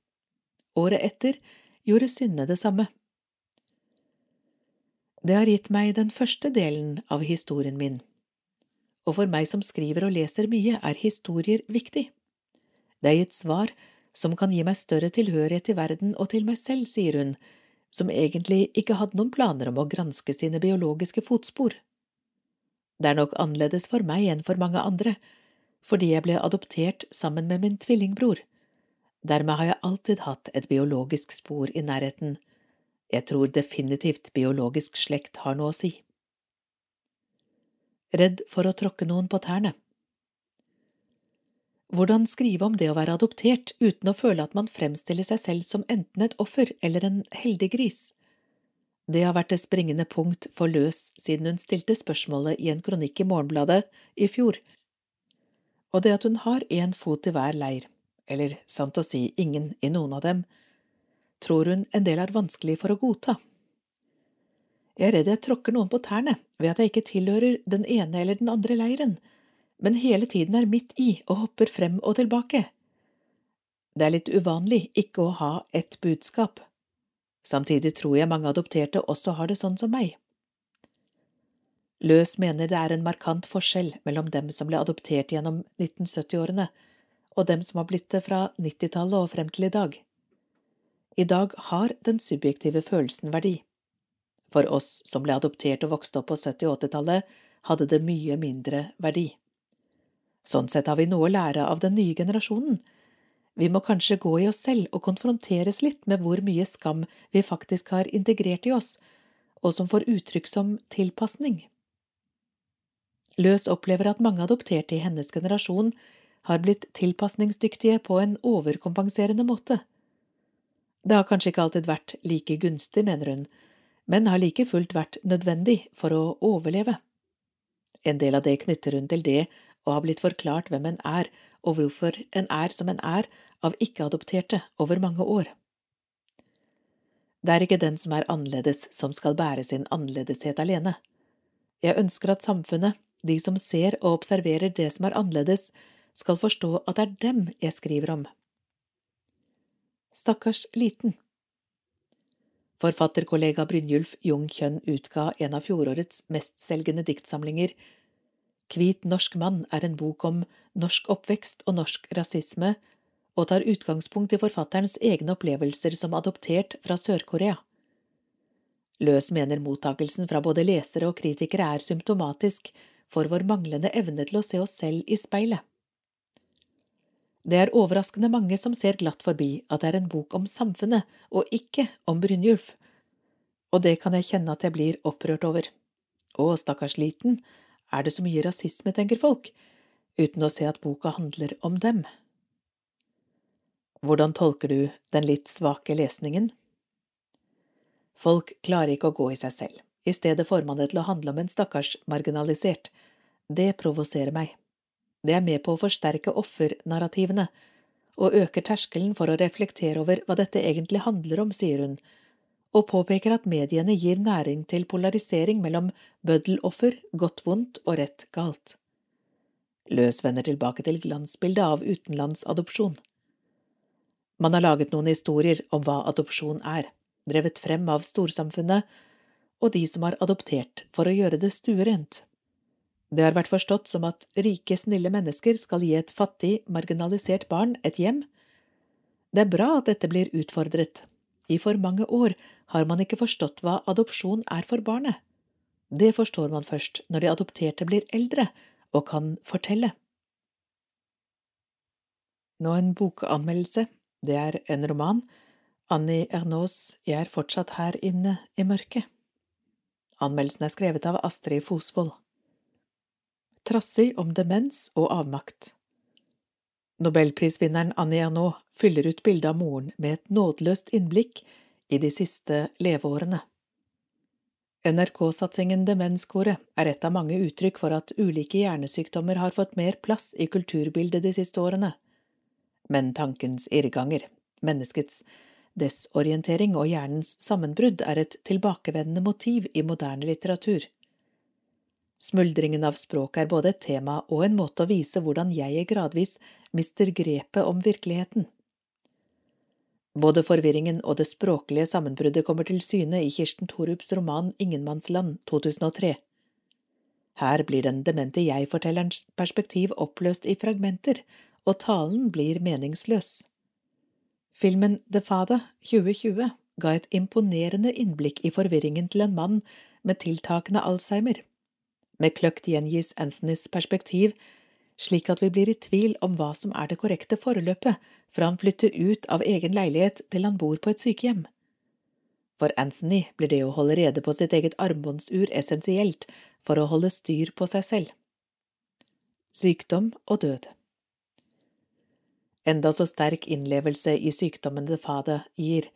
Året etter gjorde Synne det samme. Det har gitt meg den første delen av historien min, og for meg som skriver og leser mye, er historier viktig. Det er gitt svar som kan gi meg større tilhørighet til verden og til meg selv, sier hun, som egentlig ikke hadde noen planer om å granske sine biologiske fotspor. Det er nok annerledes for meg enn for mange andre, fordi jeg ble adoptert sammen med min tvillingbror. Dermed har jeg alltid hatt et biologisk spor i nærheten. Jeg tror definitivt biologisk slekt har noe å si. Redd for å tråkke noen på tærne. Hvordan skrive om det å være adoptert uten å føle at man fremstiller seg selv som enten et offer eller en heldig gris? Det har vært det springende punkt for Løs siden hun stilte spørsmålet i en kronikk i Morgenbladet i fjor. Og det at hun har én fot i hver leir, eller sant å si ingen i noen av dem, tror hun en del er vanskelig for å godta. Jeg er redd jeg tråkker noen på tærne ved at jeg ikke tilhører den ene eller den andre leiren, men hele tiden er midt i og hopper frem og tilbake. Det er litt uvanlig ikke å ha ett budskap. Samtidig tror jeg mange adopterte også har det sånn som meg. Løs mener det er en markant forskjell mellom dem som ble adoptert gjennom 1970-årene, og dem som har blitt det fra 90-tallet og frem til i dag. I dag har den subjektive følelsen verdi. For oss som ble adoptert og vokste opp på 70- og 80-tallet, hadde det mye mindre verdi. Sånn sett har vi noe å lære av den nye generasjonen. Vi må kanskje gå i oss selv og konfronteres litt med hvor mye skam vi faktisk har integrert i oss, og som får uttrykk som tilpasning. Løs opplever at mange adopterte i hennes generasjon har blitt tilpasningsdyktige på en overkompenserende måte. Det har kanskje ikke alltid vært like gunstig, mener hun, men har like fullt vært nødvendig for å overleve. En del av det knytter hun til det å ha blitt forklart hvem en er, og hvorfor en er som en er, av ikke-adopterte over mange år. Det er ikke den som er annerledes som skal bære sin annerledeshet alene. Jeg ønsker at samfunnet, de som ser og observerer det som er annerledes, skal forstå at det er dem jeg skriver om. Stakkars liten. Forfatterkollega Brynjulf Jung Kjønn utga en av fjorårets mestselgende diktsamlinger. Hvit norsk mann er en bok om norsk oppvekst og norsk rasisme, og tar utgangspunkt i forfatterens egne opplevelser som adoptert fra Sør-Korea. Løs mener mottakelsen fra både lesere og kritikere er symptomatisk for vår manglende evne til å se oss selv i speilet. Det er overraskende mange som ser glatt forbi at det er en bok om samfunnet og ikke om Brynjulf, og det kan jeg kjenne at jeg blir opprørt over. Å, stakkars liten, er det så mye rasisme, tenker folk, uten å se at boka handler om dem. Hvordan tolker du den litt svake lesningen? Folk klarer ikke å gå i seg selv. I stedet får man det til å handle om en stakkars marginalisert. Det provoserer meg. Det er med på å forsterke offernarrativene, og øker terskelen for å reflektere over hva dette egentlig handler om, sier hun, og påpeker at mediene gir næring til polarisering mellom bøddeloffer, godt vondt og rett galt. Løs vender tilbake til glansbildet av utenlandsadopsjon. Man har laget noen historier om hva adopsjon er, drevet frem av storsamfunnet og de som har adoptert for å gjøre det stuerent. Det har vært forstått som at rike, snille mennesker skal gi et fattig, marginalisert barn et hjem. Det er bra at dette blir utfordret. I for mange år har man ikke forstått hva adopsjon er for barnet. Det forstår man først når de adopterte blir eldre og kan fortelle. Nå en bokanmeldelse. Det er en roman. Annie Ernaux Jeg er fortsatt her inne i mørket. Anmeldelsen er skrevet av Astrid Fosvold. Trassig om demens og avmakt. Nobelprisvinneren Annie Ernaux fyller ut bildet av moren med et nådeløst innblikk i de siste leveårene. NRK-satsingen Demenskoret er et av mange uttrykk for at ulike hjernesykdommer har fått mer plass i kulturbildet de siste årene. Men tankens irrganger, menneskets Desorientering og hjernens sammenbrudd er et tilbakevendende motiv i moderne litteratur. Smuldringen av språket er både et tema og en måte å vise hvordan jeg gradvis mister grepet om virkeligheten. Både forvirringen og det språklige sammenbruddet kommer til syne i Kirsten Thorups roman Ingenmannsland 2003. Her blir den demente jeg-fortellerens perspektiv oppløst i fragmenter, og talen blir meningsløs. Filmen The Father 2020 ga et imponerende innblikk i forvirringen til en mann med tiltakende Alzheimer. Med kløkt gjengis Anthonys perspektiv, slik at vi blir i tvil om hva som er det korrekte forløpet fra han flytter ut av egen leilighet til han bor på et sykehjem. For Anthony blir det å holde rede på sitt eget armbåndsur essensielt for å holde styr på seg selv. Sykdom og død Enda så sterk innlevelse i sykdommen det fadet gir,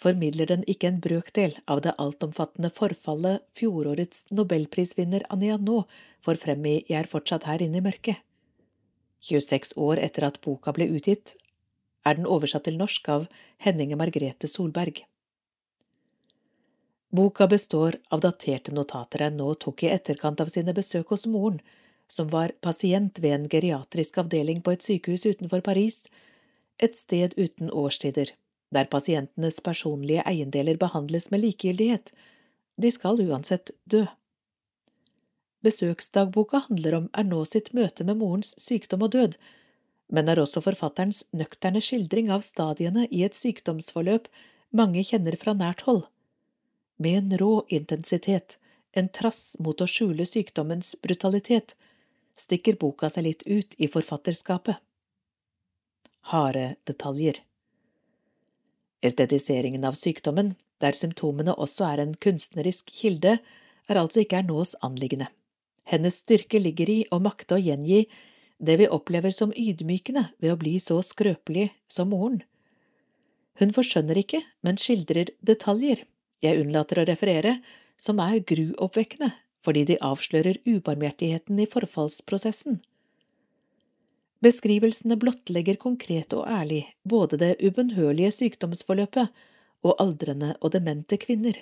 formidler den ikke en brøkdel av det altomfattende forfallet fjorårets nobelprisvinner Anja nå får frem i Jeg er fortsatt her inne i mørket. 26 år etter at boka ble utgitt, er den oversatt til norsk av Henninge Margrethe Solberg. Boka består av daterte notater jeg nå tok i etterkant av sine besøk hos moren, som var pasient ved en geriatrisk avdeling på et sykehus utenfor Paris, et sted uten årstider, der pasientenes personlige eiendeler behandles med likegyldighet, de skal uansett dø. besøksdagboka handler om, er nå sitt møte med morens sykdom og død, men er også forfatterens nøkterne skildring av stadiene i et sykdomsforløp mange kjenner fra nært hold. Med en rå intensitet, en trass mot å skjule sykdommens brutalitet, stikker boka seg litt ut i forfatterskapet. Harde detaljer Estetiseringen av sykdommen, der symptomene også er en kunstnerisk kilde, er altså ikke Ernaas anliggende. Hennes styrke ligger i å makte å gjengi det vi opplever som ydmykende ved å bli så skrøpelig som moren. Hun forskjønner ikke, men skildrer detaljer, jeg unnlater å referere, som er gruoppvekkende fordi de avslører ubarmhjertigheten i forfallsprosessen. Beskrivelsene blottlegger konkret og ærlig både det ubønnhørlige sykdomsforløpet og aldrende og demente kvinner.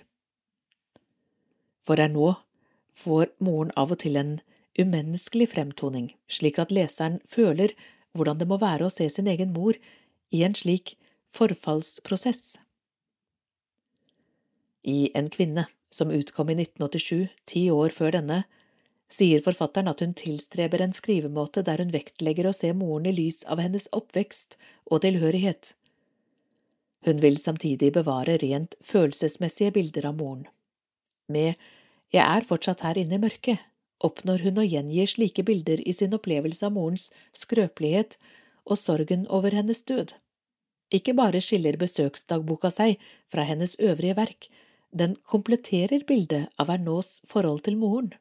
For her nå får moren av og til en umenneskelig fremtoning, slik at leseren føler hvordan det må være å se sin egen mor i en slik forfallsprosess. I En kvinne, som utkom i 1987, ti år før denne, sier forfatteren at hun tilstreber en skrivemåte der hun vektlegger å se moren i lys av hennes oppvekst og tilhørighet. Hun vil samtidig bevare rent følelsesmessige bilder av moren. Med Jeg er fortsatt her inne i mørket oppnår hun å gjengi slike bilder i sin opplevelse av morens skrøpelighet og sorgen over hennes død. Ikke bare skiller besøksdagboka seg fra hennes øvrige verk, den kompletterer bildet av Ernaux forhold til moren.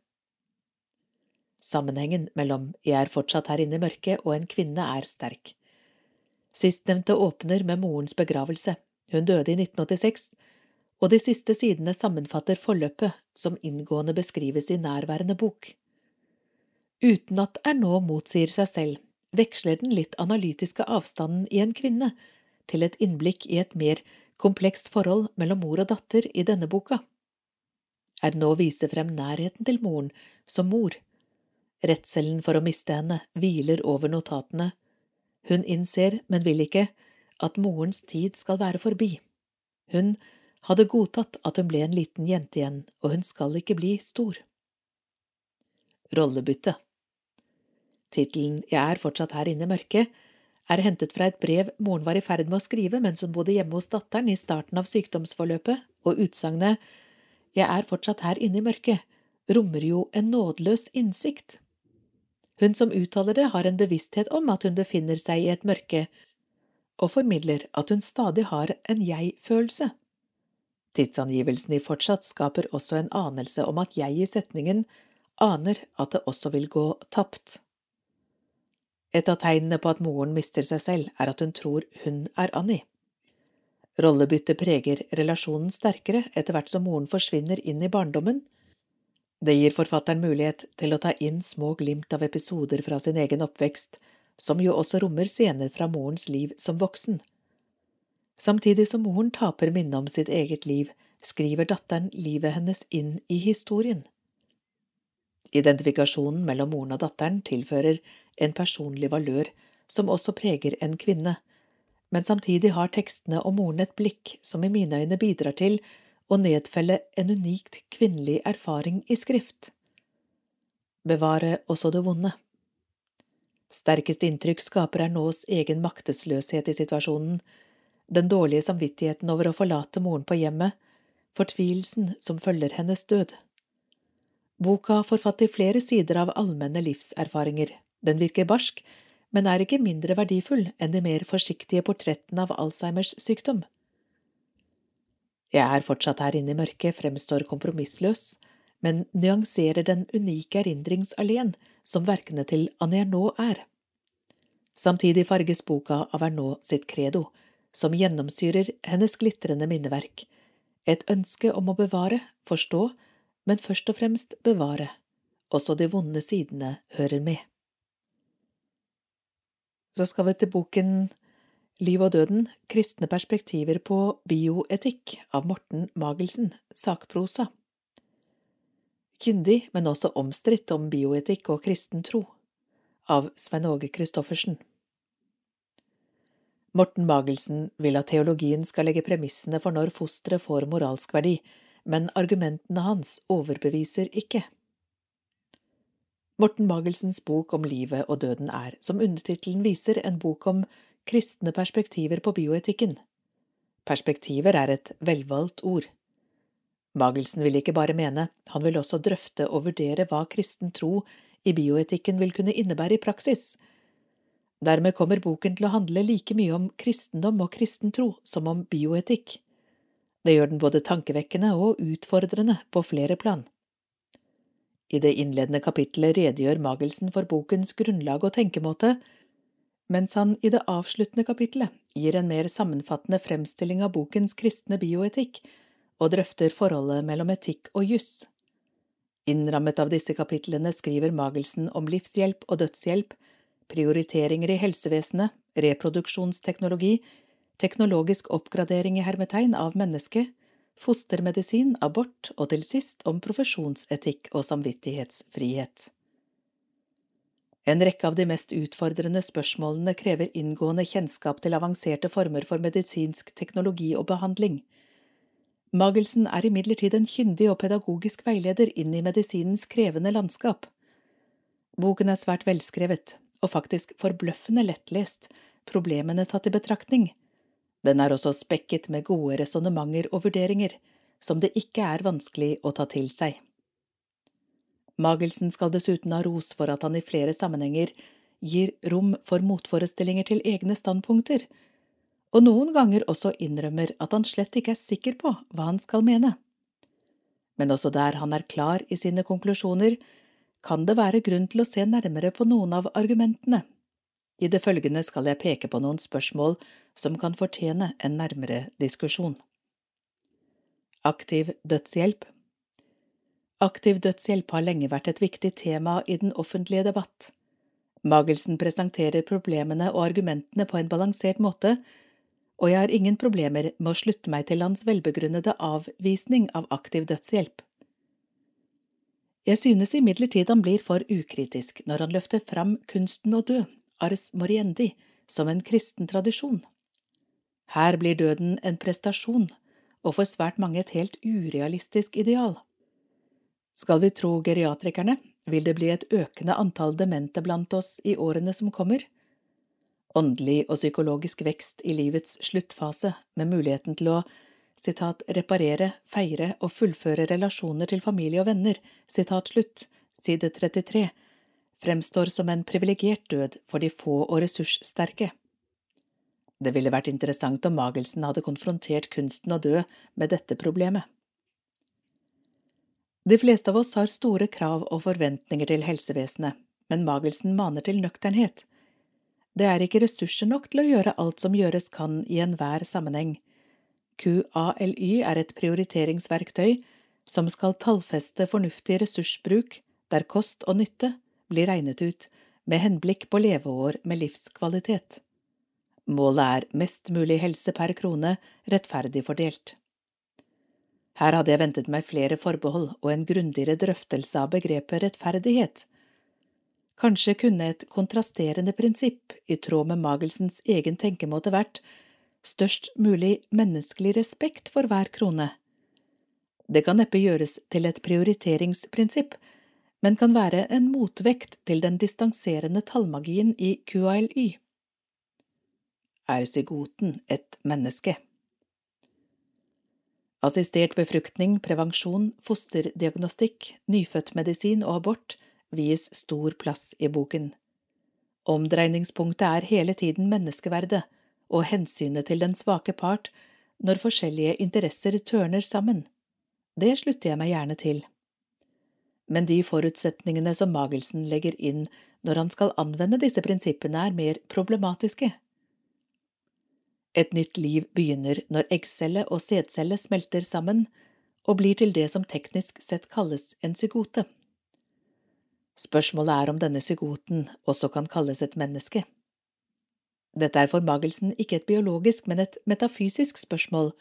Sammenhengen mellom Jeg er fortsatt her inne i mørket og en kvinne er sterk. Sistnevnte åpner med morens begravelse. Hun døde i 1986, og de siste sidene sammenfatter forløpet som inngående beskrives i nærværende bok. Uten at Ernaux motsier seg selv, veksler den litt analytiske avstanden i en kvinne til et innblikk i et mer komplekst forhold mellom mor og datter i denne boka. Ernaux viser frem nærheten til moren som mor, Redselen for å miste henne hviler over notatene. Hun innser, men vil ikke, at morens tid skal være forbi. Hun hadde godtatt at hun ble en liten jente igjen, og hun skal ikke bli stor. Rollebytte Tittelen Jeg er fortsatt her inne i mørket er hentet fra et brev moren var i ferd med å skrive mens hun bodde hjemme hos datteren i starten av sykdomsforløpet, og utsagnet Jeg er fortsatt her inne i mørket rommer jo en nådeløs innsikt. Hun som uttaler det, har en bevissthet om at hun befinner seg i et mørke, og formidler at hun stadig har en jeg-følelse. Tidsangivelsen i fortsatt skaper også en anelse om at jeg i setningen aner at det også vil gå tapt. Et av tegnene på at moren mister seg selv, er at hun tror hun er Annie. Rollebyttet preger relasjonen sterkere etter hvert som moren forsvinner inn i barndommen, det gir forfatteren mulighet til å ta inn små glimt av episoder fra sin egen oppvekst, som jo også rommer scener fra morens liv som voksen. Samtidig som moren taper minnet om sitt eget liv, skriver datteren livet hennes inn i historien. Identifikasjonen mellom moren og datteren tilfører en personlig valør som også preger en kvinne, men samtidig har tekstene om moren et blikk som i mine øyne bidrar til og nedfelle en unikt kvinnelig erfaring i skrift. Bevare også det vonde. Sterkest inntrykk skaper Ernaas egen maktesløshet i situasjonen, den dårlige samvittigheten over å forlate moren på hjemmet, fortvilelsen som følger hennes død. Boka forfatter flere sider av allmenne livserfaringer, den virker barsk, men er ikke mindre verdifull enn de mer forsiktige portrettene av Alzheimers sykdom. Jeg er fortsatt her inne i mørket, fremstår kompromissløs, men nyanserer den unike erindringsalleen som verkene til Anne Ernaux er. Samtidig farges boka av Ernaux sitt credo, som gjennomsyrer hennes glitrende minneverk, et ønske om å bevare, forstå, men først og fremst bevare, også de vonde sidene hører med. Så skal vi til boken Liv og døden – kristne perspektiver på bioetikk av Morten Magelsen, sakprosa. Kyndig, men også omstridt om bioetikk og kristen tro, av Svein Åge Christoffersen. Morten Magelsen vil at teologien skal legge premissene for når fosteret får moralsk verdi, men argumentene hans overbeviser ikke. Morten Magelsens bok om livet og døden er, som undertittelen viser, en bok om kristne perspektiver på bioetikken. Perspektiver er et velvalgt ord. Magelsen vil ikke bare mene, han vil også drøfte og vurdere hva kristen tro i bioetikken vil kunne innebære i praksis. Dermed kommer boken til å handle like mye om kristendom og kristen tro som om bioetikk. Det gjør den både tankevekkende og utfordrende på flere plan. I det innledende kapittelet redegjør Magelsen for bokens grunnlag og tenkemåte, mens han i det avsluttende kapittelet gir en mer sammenfattende fremstilling av bokens kristne bioetikk og drøfter forholdet mellom etikk og juss. Innrammet av disse kapitlene skriver Magelsen om livshjelp og dødshjelp, prioriteringer i helsevesenet, reproduksjonsteknologi, teknologisk oppgradering i hermetegn av mennesket, fostermedisin, abort og til sist om profesjonsetikk og samvittighetsfrihet. En rekke av de mest utfordrende spørsmålene krever inngående kjennskap til avanserte former for medisinsk teknologi og behandling. Magelsen er imidlertid en kyndig og pedagogisk veileder inn i medisinens krevende landskap. Boken er svært velskrevet, og faktisk forbløffende lettlest, problemene tatt i betraktning. Den er også spekket med gode resonnementer og vurderinger, som det ikke er vanskelig å ta til seg. Magelsen skal dessuten ha ros for at han i flere sammenhenger gir rom for motforestillinger til egne standpunkter, og noen ganger også innrømmer at han slett ikke er sikker på hva han skal mene. Men også der han er klar i sine konklusjoner, kan det være grunn til å se nærmere på noen av argumentene. I det følgende skal jeg peke på noen spørsmål som kan fortjene en nærmere diskusjon. Aktiv dødshjelp Aktiv dødshjelp har lenge vært et viktig tema i den offentlige debatt. Magelsen presenterer problemene og argumentene på en balansert måte, og jeg har ingen problemer med å slutte meg til hans velbegrunnede avvisning av aktiv dødshjelp. Jeg synes imidlertid han blir for ukritisk når han løfter fram kunsten å dø, ars moriendi, som en kristen tradisjon. Her blir døden en prestasjon, og for svært mange et helt urealistisk ideal. Skal vi tro geriatrikerne, vil det bli et økende antall demente blant oss i årene som kommer. Åndelig og psykologisk vekst i livets sluttfase, med muligheten til å citat, reparere, feire og fullføre relasjoner til familie og venner, citat slutt, side 33, fremstår som en privilegert død for de få og ressurssterke. Det ville vært interessant om Magelsen hadde konfrontert kunsten å dø med dette problemet. De fleste av oss har store krav og forventninger til helsevesenet, men Magelsen maner til nøkternhet. Det er ikke ressurser nok til å gjøre alt som gjøres kan i enhver sammenheng, QALY er et prioriteringsverktøy som skal tallfeste fornuftig ressursbruk der kost og nytte blir regnet ut med henblikk på leveår med livskvalitet. Målet er mest mulig helse per krone, rettferdig fordelt. Her hadde jeg ventet meg flere forbehold og en grundigere drøftelse av begrepet rettferdighet. Kanskje kunne et kontrasterende prinsipp, i tråd med Magelsens egen tenkemåte, vært størst mulig menneskelig respekt for hver krone. Det kan neppe gjøres til et prioriteringsprinsipp, men kan være en motvekt til den distanserende tallmagien i QALY. Er zygoten et menneske? Assistert befruktning, prevensjon, fosterdiagnostikk, nyfødtmedisin og abort vies stor plass i boken. Omdreiningspunktet er hele tiden menneskeverdet, og hensynet til den svake part når forskjellige interesser tørner sammen. Det slutter jeg meg gjerne til. Men de forutsetningene som Magelsen legger inn når han skal anvende disse prinsippene, er mer problematiske. Et nytt liv begynner når eggcelle og sædcelle smelter sammen og blir til det som teknisk sett kalles en zygote. Spørsmålet er om denne zygoten også kan kalles et menneske. Dette er for Magelsen ikke et biologisk, men et metafysisk spørsmål,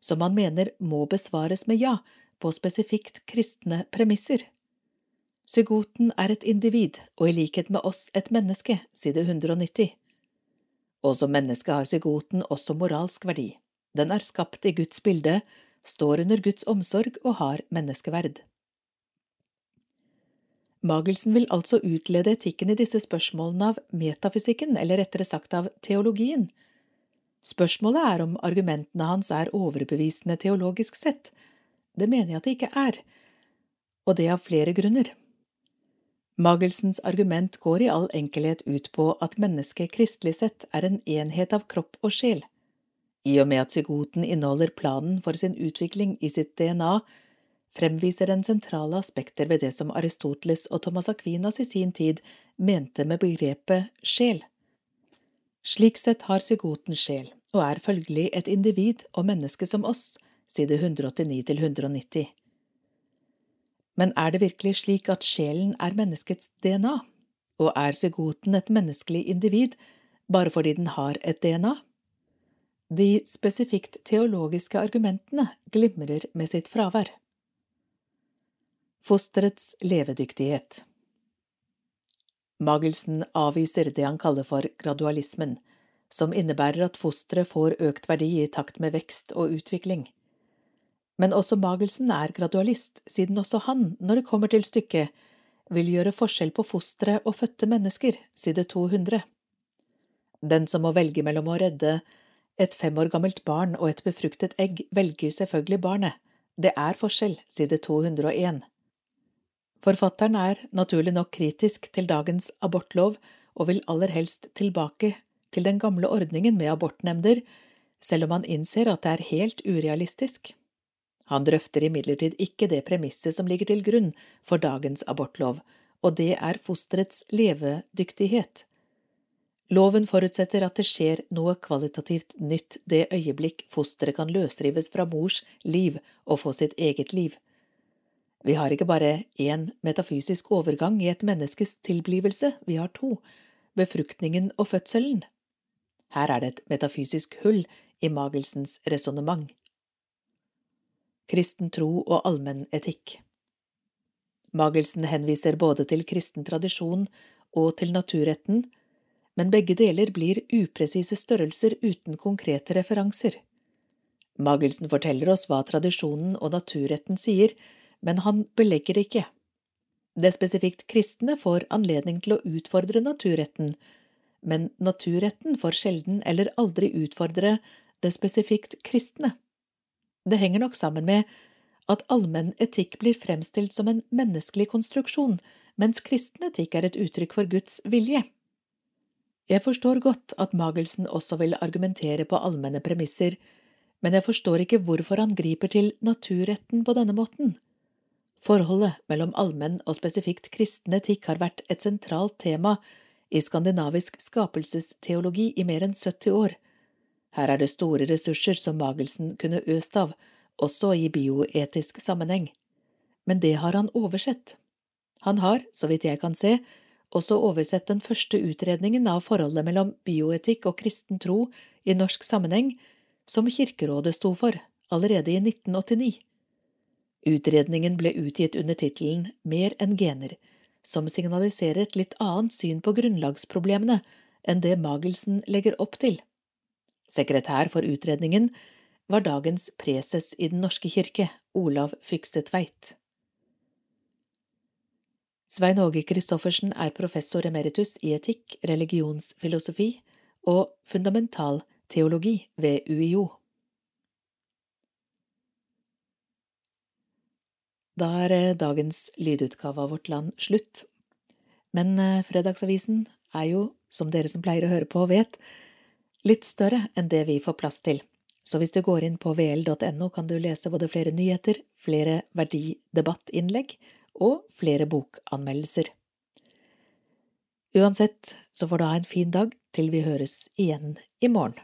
som han mener må besvares med ja, på spesifikt kristne premisser. Psygoten er et individ, og i likhet med oss et menneske, side 190. Og som menneske har psykoten også moralsk verdi. Den er skapt i Guds bilde, står under Guds omsorg og har menneskeverd. Magelsen vil altså utlede etikken i disse spørsmålene av metafysikken, eller rettere sagt av teologien. Spørsmålet er om argumentene hans er overbevisende teologisk sett. Det mener jeg at det ikke er, og det av flere grunner. Magelsens argument går i all enkelhet ut på at mennesket kristelig sett er en enhet av kropp og sjel. I og med at psykoten inneholder planen for sin utvikling i sitt DNA, fremviser den sentrale aspekter ved det som Aristoteles og Thomas Aquinas i sin tid mente med begrepet sjel. Slik sett har psykoten sjel, og er følgelig et individ og menneske som oss, side 189 til 190. Men er det virkelig slik at sjelen er menneskets DNA, og er psykoten et menneskelig individ bare fordi den har et DNA? De spesifikt teologiske argumentene glimrer med sitt fravær. Fosterets levedyktighet Magelsen avviser det han kaller for gradualismen, som innebærer at fosteret får økt verdi i takt med vekst og utvikling. Men også Magelsen er gradualist, siden også han, når det kommer til stykket, vil gjøre forskjell på fostre og fødte mennesker, side 200. Den som må velge mellom å redde et fem år gammelt barn og et befruktet egg, velger selvfølgelig barnet. Det er forskjell, side 201. Forfatteren er naturlig nok kritisk til dagens abortlov og vil aller helst tilbake til den gamle ordningen med abortnemnder, selv om han innser at det er helt urealistisk. Han drøfter imidlertid ikke det premisset som ligger til grunn for dagens abortlov, og det er fosterets levedyktighet. Loven forutsetter at det skjer noe kvalitativt nytt det øyeblikk fosteret kan løsrives fra mors liv og få sitt eget liv. Vi har ikke bare én metafysisk overgang i et menneskes tilblivelse, vi har to, befruktningen og fødselen. Her er det et metafysisk hull i Magelsens resonnement. Kristen tro og allmenn etikk Magelsen henviser både til kristen tradisjon og til naturretten, men begge deler blir upresise størrelser uten konkrete referanser. Magelsen forteller oss hva tradisjonen og naturretten sier, men han belegger det ikke. Det spesifikt kristne får anledning til å utfordre naturretten, men naturretten får sjelden eller aldri utfordre det spesifikt kristne. Det henger nok sammen med at allmenn etikk blir fremstilt som en menneskelig konstruksjon, mens kristen etikk er et uttrykk for Guds vilje. Jeg forstår godt at Magelsen også vil argumentere på allmenne premisser, men jeg forstår ikke hvorfor han griper til naturretten på denne måten. Forholdet mellom allmenn og spesifikt kristen etikk har vært et sentralt tema i skandinavisk skapelsesteologi i mer enn 70 år. Her er det store ressurser som Magelsen kunne øst av, også i bioetisk sammenheng. Men det har han oversett. Han har, så vidt jeg kan se, også oversett den første utredningen av forholdet mellom bioetikk og kristen tro i norsk sammenheng, som Kirkerådet sto for, allerede i 1989. Utredningen ble utgitt under tittelen Mer enn gener, som signaliserer et litt annet syn på grunnlagsproblemene enn det Magelsen legger opp til. Sekretær for utredningen var dagens preses i Den norske kirke, Olav Fykse Tveit. Svein Åge Christoffersen er professor emeritus i etikk, religionsfilosofi og fundamental teologi ved UiO. Da er eh, dagens lydutgave av Vårt Land slutt. Men eh, Fredagsavisen er jo, som dere som pleier å høre på, vet, litt større enn det vi får plass til. Så hvis du går inn på vl.no, kan du lese både flere nyheter, flere verdidebattinnlegg og flere bokanmeldelser. Uansett så får du ha en fin dag til vi høres igjen i morgen.